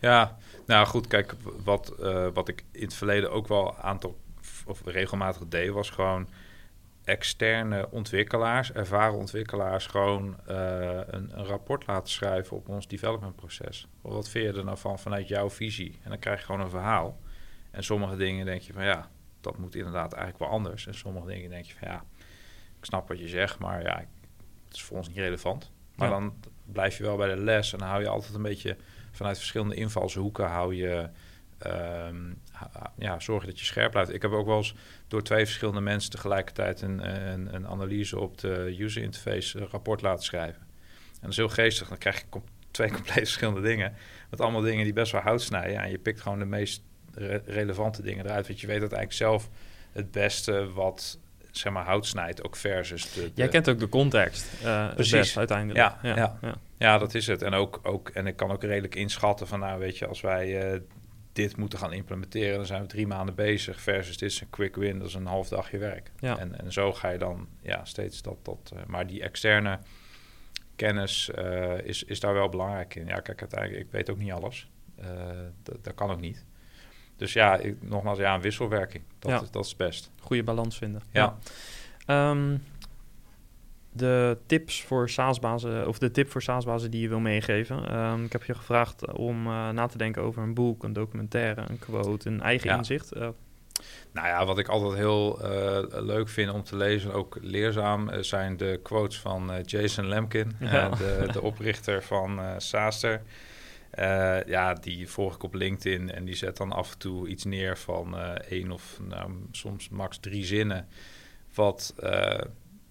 Ja, nou goed, kijk, wat, uh, wat ik in het verleden ook wel een aantal of regelmatig deed, was gewoon externe ontwikkelaars, ervaren ontwikkelaars, gewoon uh, een, een, rapport laten schrijven op ons developmentproces. Wat vind je er nou van vanuit jouw visie? En dan krijg je gewoon een verhaal. En sommige dingen denk je van ja, dat moet inderdaad eigenlijk wel anders. En sommige dingen denk je van ja, ik snap wat je zegt, maar ja, het is voor ons niet relevant. Maar ja. dan blijf je wel bij de les en dan hou je altijd een beetje vanuit verschillende invalshoeken hou je, um, ja, zorg dat je scherp blijft. Ik heb ook wel eens door twee verschillende mensen tegelijkertijd een, een, een analyse op de user interface rapport laten schrijven. En dat is heel geestig. Dan krijg je twee compleet verschillende dingen. Met allemaal dingen die best wel hout snijden. En je pikt gewoon de meest re relevante dingen eruit. Want je weet uiteindelijk zelf het beste wat zeg maar hout snijdt, ook versus de... de Jij kent ook de context, uh, Precies. best uiteindelijk. Ja, ja, ja. ja. Ja dat is het. En, ook, ook, en ik kan ook redelijk inschatten van, nou weet je, als wij uh, dit moeten gaan implementeren, dan zijn we drie maanden bezig, versus dit is een quick win, dat is een half dagje werk. Ja. En, en zo ga je dan ja, steeds dat... dat uh, maar die externe kennis is, is daar wel belangrijk in. Ja, kijk, uiteindelijk, ik weet ook niet alles. dat kan ook niet. Dus ja, ik, nogmaals, ja, een wisselwerking. Dat, Ja. is, dat is best. Goede balans vinden. Ja. Ehm, de tips voor SaaS-bazen, of de tip voor SaaS-bazen die je wil meegeven. Ehm, ik heb je gevraagd om uh, na te denken over een boek, een documentaire, een quote, een eigen Ja. inzicht. Uh, Nou ja, wat ik altijd heel uh, leuk vind om te lezen, ook leerzaam, zijn de quotes van Jason Lemkin, Ja. de, de oprichter van Saaster. Uh, ja, die volg ik op LinkedIn en die zet dan af en toe iets neer van uh, één of nou, soms max drie zinnen. Wat uh,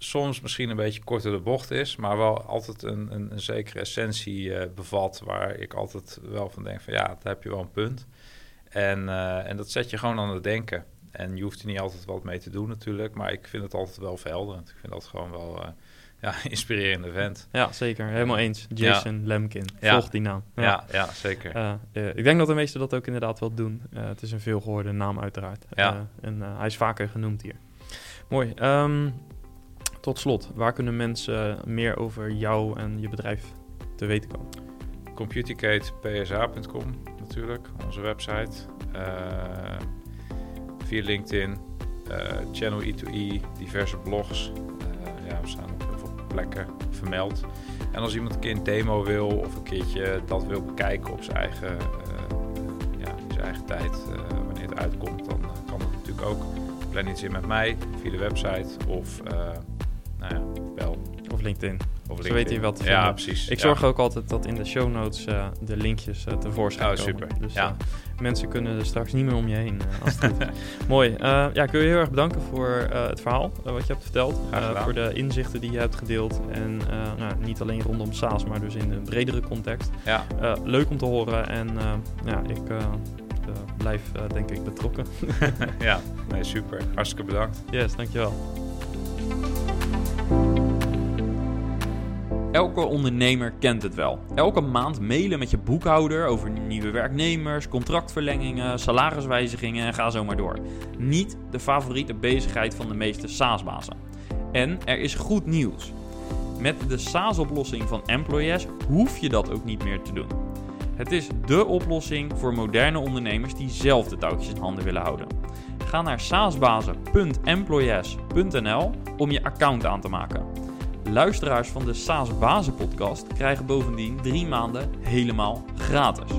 soms misschien een beetje korter de bocht is, maar wel altijd een, een, een zekere essentie uh, bevat. Waar ik altijd wel van denk van ja, daar heb je wel een punt. En, uh, en dat zet je gewoon aan het denken. En je hoeft er niet altijd wat mee te doen natuurlijk, maar ik vind het altijd wel verhelderend. Ik vind dat gewoon wel, uh, ja, inspirerende vent. Ja, zeker. Helemaal eens. Jason Lemkin. Ja. Volg die naam. Ja, ja, zeker. Eh, eh, ik denk dat de meesten dat ook inderdaad wel doen. Eh, het is een veelgehoorde naam uiteraard. Ja. Eh, en eh, hij is vaker genoemd hier. Mooi. Ehm, tot slot, waar kunnen mensen meer over jou en je bedrijf te weten komen? Computicatepsa.com natuurlijk, onze website. Eh, via LinkedIn, eh, Channel E2E, diverse blogs. Eh, ja, we staan op heel veel plekken vermeld. En als iemand een keer een demo wil of een keertje dat wil bekijken op zijn eigen, ja, zijn eigen tijd, wanneer het uitkomt, dan kan dat natuurlijk ook. Plan iets in met mij via de website of nou ja, bel. Of LinkedIn. Of Zo weet je wat te Ja, vinden. precies. Ik Ja. zorg ook altijd dat in de show notes eh, de linkjes uh, tevoorschijn Oh, komen. super. Dus Ja. eh, mensen kunnen er straks niet meer om je heen als het. Mooi. Ja, ik wil je heel erg bedanken voor het verhaal wat je hebt verteld. Voor de inzichten die je hebt gedeeld. En nou, niet alleen rondom SaaS, maar dus in een bredere context. Ja, leuk om te horen en ja, ik blijf denk ik betrokken. ja, nee, super. Hartstikke bedankt. yes, dankjewel. Elke ondernemer kent het wel. Elke maand mailen met je boekhouder over nieuwe werknemers, contractverlengingen, salariswijzigingen en ga zo maar door. Niet de favoriete bezigheid van de meeste SaaS-bazen. En er is goed nieuws. Met de SaaS-oplossing van Employes hoef je dat ook niet meer te doen. Het is dé oplossing voor moderne ondernemers die zelf de touwtjes in handen willen houden. Ga naar saasbazen.employes.nl om je account aan te maken. Luisteraars van de SaaS Bazen podcast krijgen bovendien drie maanden helemaal gratis.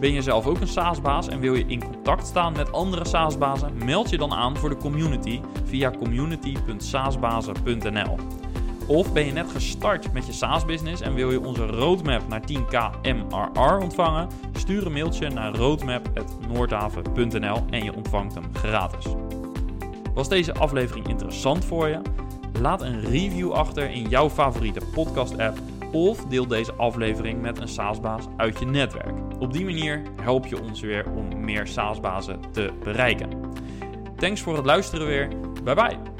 Ben je zelf ook een SaaS-baas en wil je in contact staan met andere SaaS-bazen? Meld je dan aan voor de community via community.saasbazen.nl. Of ben je net gestart met je SaaS-business en wil je onze roadmap naar 10k MRR ontvangen? Stuur een mailtje naar roadmap.noordhaven.nl en je ontvangt hem gratis. Was deze aflevering interessant voor je? Laat een review achter in jouw favoriete podcast-app of deel deze aflevering met een SaaS-baas uit je netwerk. Op die manier help je ons weer om meer SaaS-bazen te bereiken. Thanks voor het luisteren weer. Bye bye!